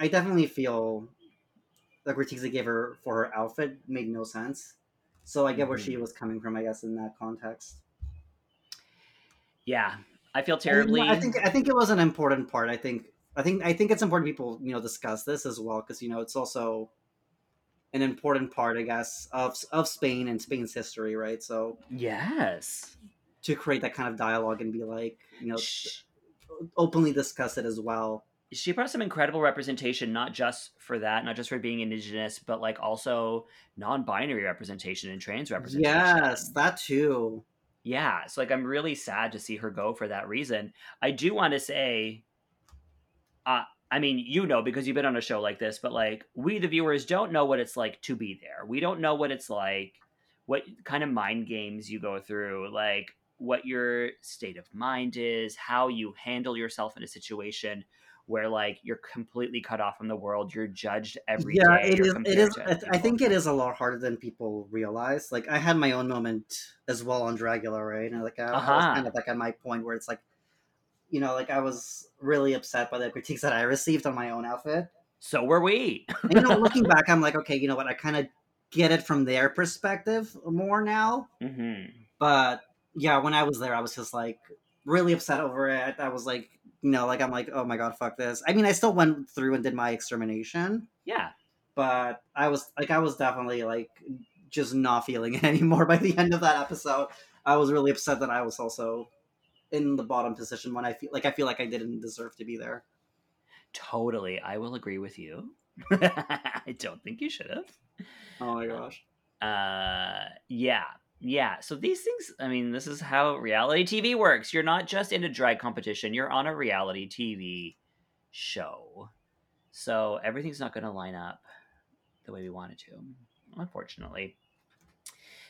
I definitely feel the critiques they gave her for her outfit made no sense. So I get where she Mhm. was coming from, I guess, in that context. Yeah. I feel And, you know, terribly. I think I think it was an important part. I think I think I think it's important people you know discuss this as well because you know it's also an important part, I guess, of of Spain and Spain's history, right? So yes. to create that kind of dialogue and be like, you know, Sh- openly discuss it as well. she brought some incredible representation not just for that not just for being indigenous but like also non-binary representation and trans representation Yes, that too. Yeah so like i'm really sad to see her go for that reason. I do want to say uh i mean you know because you've been on a show like this but like we the viewers don't know what it's like to be there. We don't know what it's like what kind of mind games you go through like what your state of mind is how you handle yourself in a situation where like you're completely cut off from the world you're judged every day. yeah, it you're is. It is. I, other I people. think it is a lot harder than people realize. Like I had my own moment as well on Dragula, right? And like I, I was Uh-huh. kind of like at my point where it's like, you know, like I was really upset by the critiques that I received on my own outfit. so were we And, you know, looking back, I'm like, okay, you know what? I kind of get it from their perspective more now. hmm But yeah, when I was there, I was just like really upset over it. I was like, you know, like I'm like, oh my god, fuck this. I mean, I still went through and did my extermination, yeah but I was like, I was definitely like just not feeling it anymore by the end of that episode. I was really upset that I was also in the bottom position when I feel like I feel like I didn't deserve to be there. totally i will agree with you i don't think you should have Oh my gosh. uh yeah yeah so these things i mean this is how reality tv works you're not just in a drag competition you're on a reality tv show So everything's not going to line up the way we want it to, unfortunately.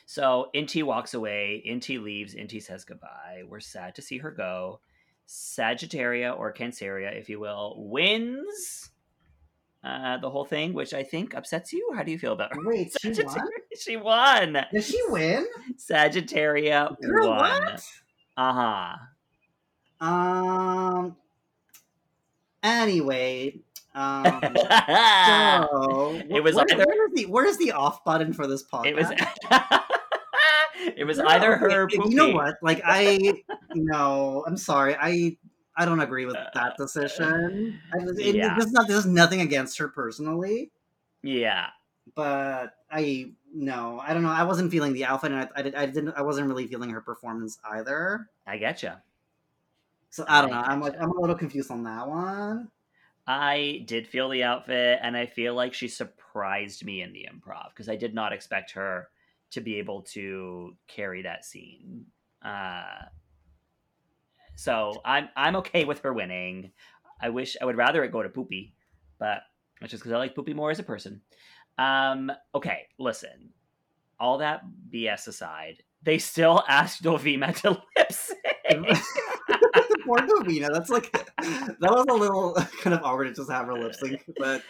So Inti walks away. Inti leaves. Inti says goodbye. We're sad to see her go. Sagittaria or Canceria, if you will, wins uh, the whole thing, which I think upsets you. How do you feel about her? Wait, she won? she won. Did she win? Sagittaria Girl, won. what? Uh huh. Um. Anyway, um. so, It was where, either- where's the where's the off button for this podcast? it was. it was Girl, either her. You know what? Like I, no, I'm sorry. I I don't agree with that decision. I, it, Yeah. This is not. This is nothing against her personally, Yeah. but I no, I don't know. I wasn't feeling the outfit, and I, I, did, I didn't. I wasn't really feeling her performance either. I getcha. So I don't know. I I'm like. I'm a little confused on that one. I did feel the outfit, and I feel like she surprised me in the improv because I did not expect her to be able to carry that scene. Uh, so I'm I'm okay with her winning. I wish I would rather it go to Pupi, but that's just because I like Pupi more as a person. Um, okay, listen. All that BS aside, they still asked Dovima to lip sync. Poor Davina. That's like that was a little kind of awkward to just have her lip sync, but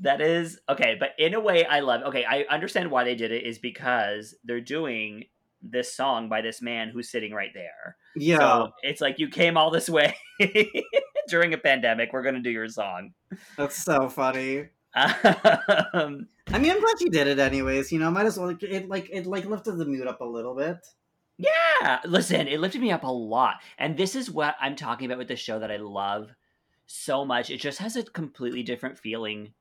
That is okay, but in a way, I love. Okay, I understand why they did it is because they're doing this song by this man who's sitting right there. yeah. So it's like you came all this way during a pandemic. We're gonna do your song. That's so funny. Um, I mean, I'm glad you did it anyways. You know, might as well. It like it like lifted the mood up a little bit. yeah, listen, it lifted me up a lot, and this is what I'm talking about with the show that I love so much. It just has a completely different feeling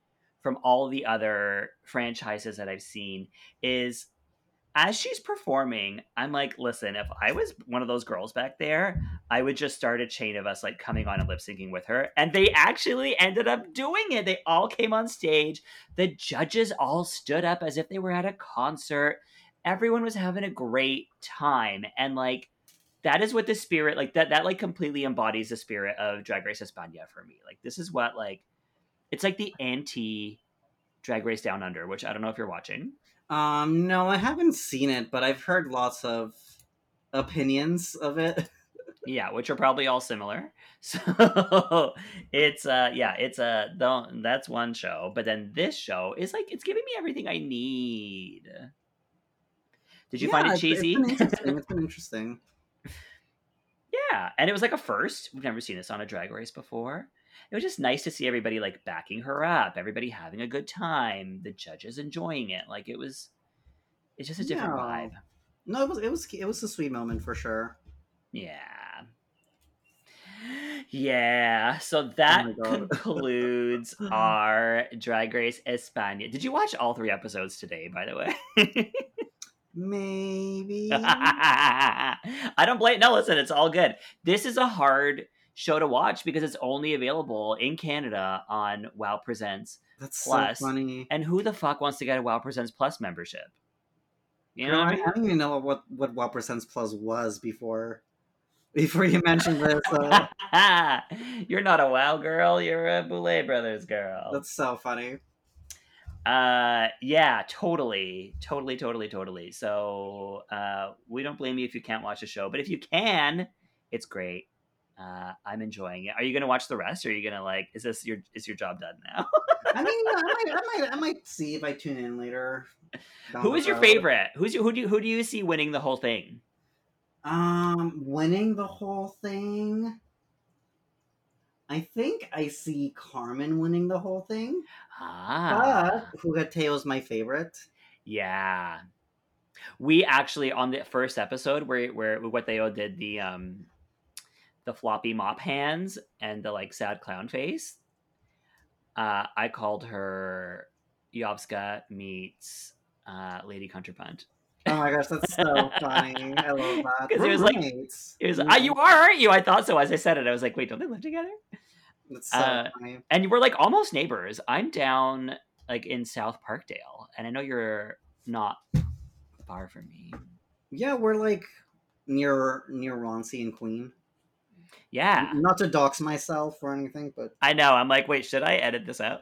from all the other franchises that I've seen. Is as she's performing, I'm like, listen, if I was one of those girls back there, I would just start a chain of us like coming on and lip syncing with her. And they actually ended up doing it. They all came on stage. The judges all stood up as if they were at a concert. Everyone was having a great time. And like, that is what the spirit, like, that, that like completely embodies the spirit of Drag Race España for me. Like, this is what, like, it's like the anti Drag Race Down Under, which I don't know if you're watching. Um, no, I haven't seen it, but I've heard lots of opinions of it. yeah which are probably all similar so it's uh yeah it's a uh, that's one show but then this show is like it's giving me everything i need did you find it cheesy It's been interesting. It's been interesting. yeah and it was like a first we've never seen this on a drag race before it was just nice to see everybody like backing her up everybody having a good time the judges enjoying it like it was it's just a different vibe No, it was it was it was a sweet moment for sure. Yeah. Yeah. So oh that Oh concludes mm-hmm. our Drag Race España. Did you watch all three episodes today, by the way? Maybe. I don't blame. No, listen, it's all good. This is a hard show to watch because it's only available in Canada on Wow Presents. That's Plus, so funny. And who the fuck wants to get a Wow Presents Plus membership? You know what I mean? I don't even know what what Wow Presents Plus was before before you mentioned this. Uh, You're not a WoW girl. You're a Boulet Brothers girl. that's so funny. Uh, yeah, totally, totally, totally, totally. So, uh, we don't blame you if you can't watch the show, but if you can, it's great. Uh, I'm enjoying it. Are you gonna watch the rest, or are you gonna like? Is this your is your job done now? I mean, I might, I might, I might see if I tune in later. who is your road. favorite? Who's your, who do you, who do you see winning the whole thing? Um, winning the whole thing. I think I see Carmen winning the whole thing, Ah, but Hugáceo's my favorite. yeah. We actually on the first episode where where what they did the um the floppy mop hands and the like sad clown face. Uh, I called her Yovska meets uh, Lady Contrapunt. Oh my gosh, that's so funny! I love that. 'Cause it was like- It was, Yeah. ah, you are, aren't you? I thought so. As I said it, I was like, wait, don't they live together? That's so uh, funny. And you were like almost neighbors. I'm down like in South Parkdale, and I know you're not far from me. Yeah, we're like near near Roncy and Queen. Yeah. Not to dox myself or anything, but I know. I'm like, wait, should I edit this out?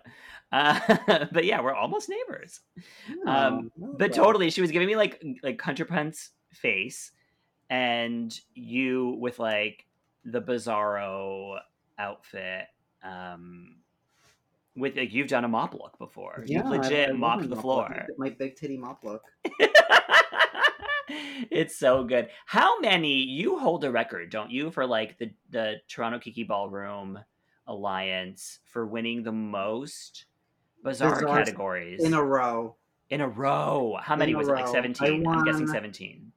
Uh, but yeah, we're almost neighbors. Um, no, no, but no. totally, she was giving me like like Country Contrapunt's face, and you with like the Bizarro outfit. Um, with like you've done a mop look before. You've I- legit mopped the floor. look, My big titty mop look. it's so good. How many you hold a record, don't you, for like the the Toronto Kiki Ballroom Alliance for winning the most bizarre Bizarre- categories In a row. in a row? How many was it? Like row. I seventeen. I'm guessing seventeen.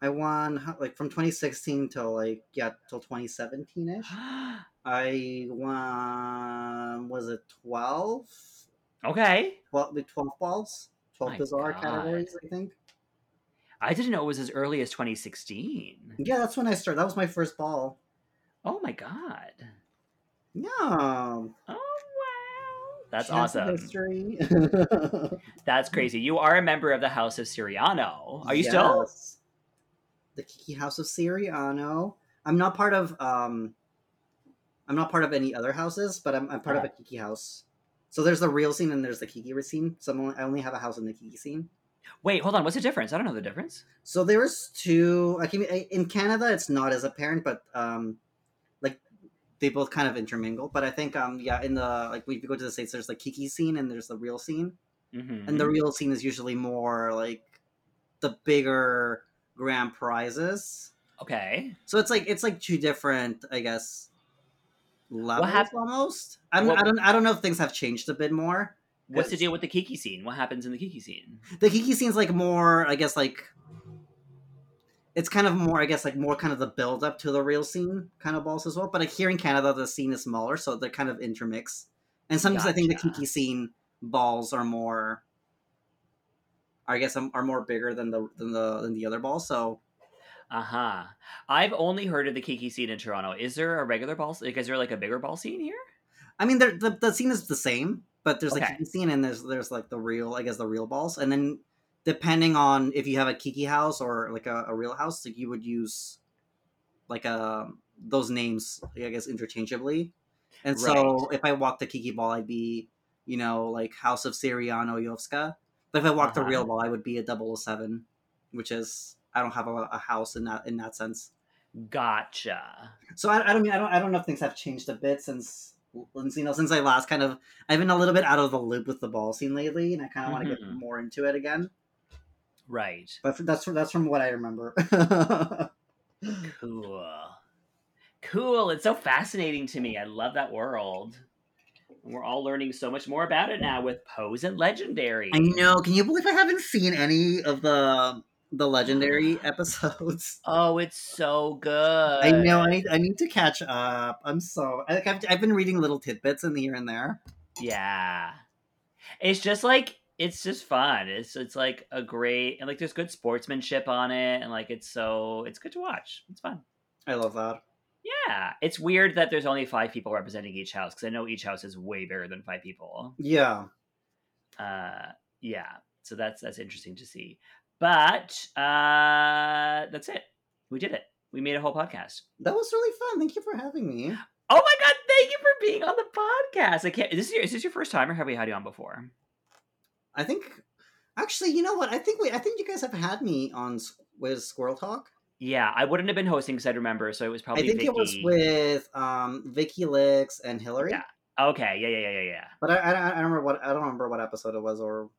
I won like from 2016 till like yeah till 2017 ish. I won was it 12? okay, 12 with 12 balls, 12 My bizarre God. categories. I think. I didn't know it was as early as 2016. Yeah, that's when I started. That was my first ball. Oh my god. Yeah, Oh wow. That's Chance awesome. History. That's crazy. You are a member of the House of Siriano. Are you still? The Kiki House of Siriano. I'm not part of um I'm not part of any other houses, but I'm, I'm part of a Kiki house. So there's the real scene and there's the Kiki scene. So I'm only, I only have a house in the Kiki scene. Wait, hold on. What's the difference? I don't know the difference. So there's two. I can in Canada it's not as apparent, but um, like they both kind of intermingle. But I think um yeah in the like we go to the states, there's the Kiki scene and there's the real scene, Mm-hmm. and the real scene is usually more like the bigger grand prizes. okay. So it's like it's like two different, I guess, levels hap- almost. I don't, what- I don't I don't know if things have changed a bit more. What's the deal with the Kiki scene? What happens in the Kiki scene? The Kiki scene's like more, I guess, like it's kind of more, I guess, like more kind of the build up to the real scene kind of balls as well. But like here in Canada, the scene is smaller, so they're kind of intermix. And sometimes I think the Kiki scene balls are more, I guess, um, are more bigger than the than the than the other balls. So Uh huh. I've only heard of the Kiki scene in Toronto. Is there a regular ball? Like, is there like a bigger ball scene here? I mean, the the scene is the same, but there's like Okay. Scene and there's there's like the real, I guess, the real balls, and then depending on if you have a Kiki house or like a, a real house, like you would use like a those names, I guess, interchangeably. And so if I walked the Kiki ball, I'd be, you know, like House of Siriano Yovska. But if I walked the Uh-huh. real ball, I would be a 007, which is I don't have a, a house in that in that sense. Gotcha. So I, I don't mean I don't I don't know if things have changed a bit since since you know since I last kind of I've been a little bit out of the loop with the ball scene lately, and I kind of want to get Mhm. more into it again. Right. But that's that's from what I remember. Cool. Cool. It's so fascinating to me. I love that world. And we're all learning so much more about it now with Pose and Legendary. I know. Can you believe I haven't seen any of the the legendary episodes? Oh, it's so good. I know. I need I need to catch up. I'm so I, I've I've been reading little tidbits in here and there. Yeah. It's just like it's just fun. It's it's like a great and like there's good sportsmanship on it and like it's so it's good to watch. It's fun. I love that. Yeah. It's weird that there's only 5 people representing each house cuz I know each house is way bigger than 5 people. Yeah. Uh yeah. So that's that's interesting to see. But uh that's it. We did it. We made a whole podcast. That was really fun. Thank you for having me. Oh my god, thank you for being on the podcast. I can't is this your, is this your first time or have we had you on before? I think actually, you know what? I think we I think you guys have had me on with Squirrel Talk. Yeah, I wouldn't have been hosting because I'd remember, so it was probably I think Vicky. it was with um Vicky Licks and Hillary. Yeah. Okay, yeah, yeah, yeah, yeah, yeah. But I, I I don't remember what I don't remember what episode it was or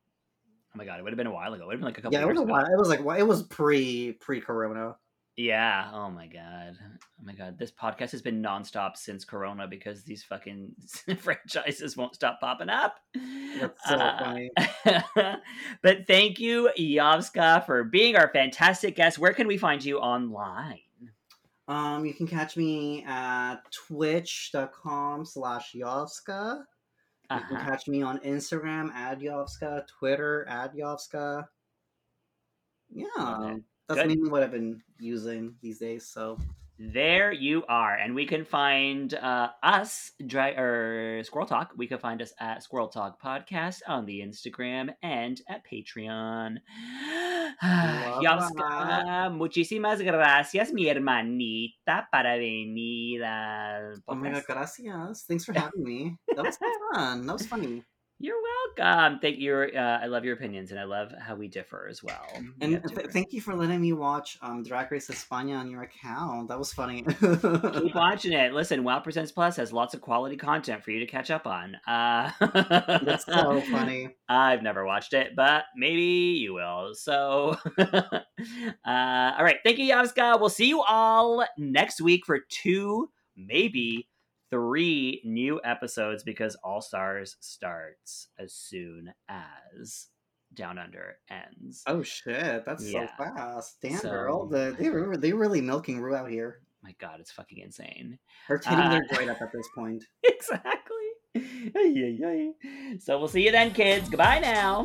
Oh my god, it would have been a while ago. It would have been like a couple yeah, it was a ago. while. It was like it was pre pre Corona. Yeah. Oh my god. Oh my god. This podcast has been nonstop since Corona because these fucking franchises won't stop popping up. That's so Uh, funny. but thank you, Yovska, for being our fantastic guest. Where can we find you online? Um, you can catch me at twitch.com slash Yovska. You can Uh-huh. catch me on Instagram at Yovska, Twitter at Yovska. Yeah. That's Good. mainly what I've been using these days. So There you are, and we can find uh, us, dry or Squirrel Talk. We can find us at Squirrel Talk Podcast on the Instagram and at Patreon. Muchísimas gracias, mi hermanita, para venir al Oh my god, podcast. gracias. Thanks for having me. That was fun. That was funny. You're welcome. Thank you. Uh, I love your opinions, and I love how we differ as well. And have th- thank you for letting me watch um, Drag Race España on your account. That was funny. Keep watching it. Listen, Wow Presents Plus has lots of quality content for you to catch up on. Uh, That's so funny. I've never watched it, but maybe you will. So, uh, all right. Thank you, Yavska. We'll see you all next week for two, maybe three new episodes because All Stars starts as soon as Down Under ends. Oh shit, that's Yeah. so fast. Damn, So- girl. The, they were they were really milking Ru out here. My God, it's fucking insane. Her titties Uh, are right up at this point. exactly. Ay, ay, ay. So we'll see you then, kids. Goodbye now.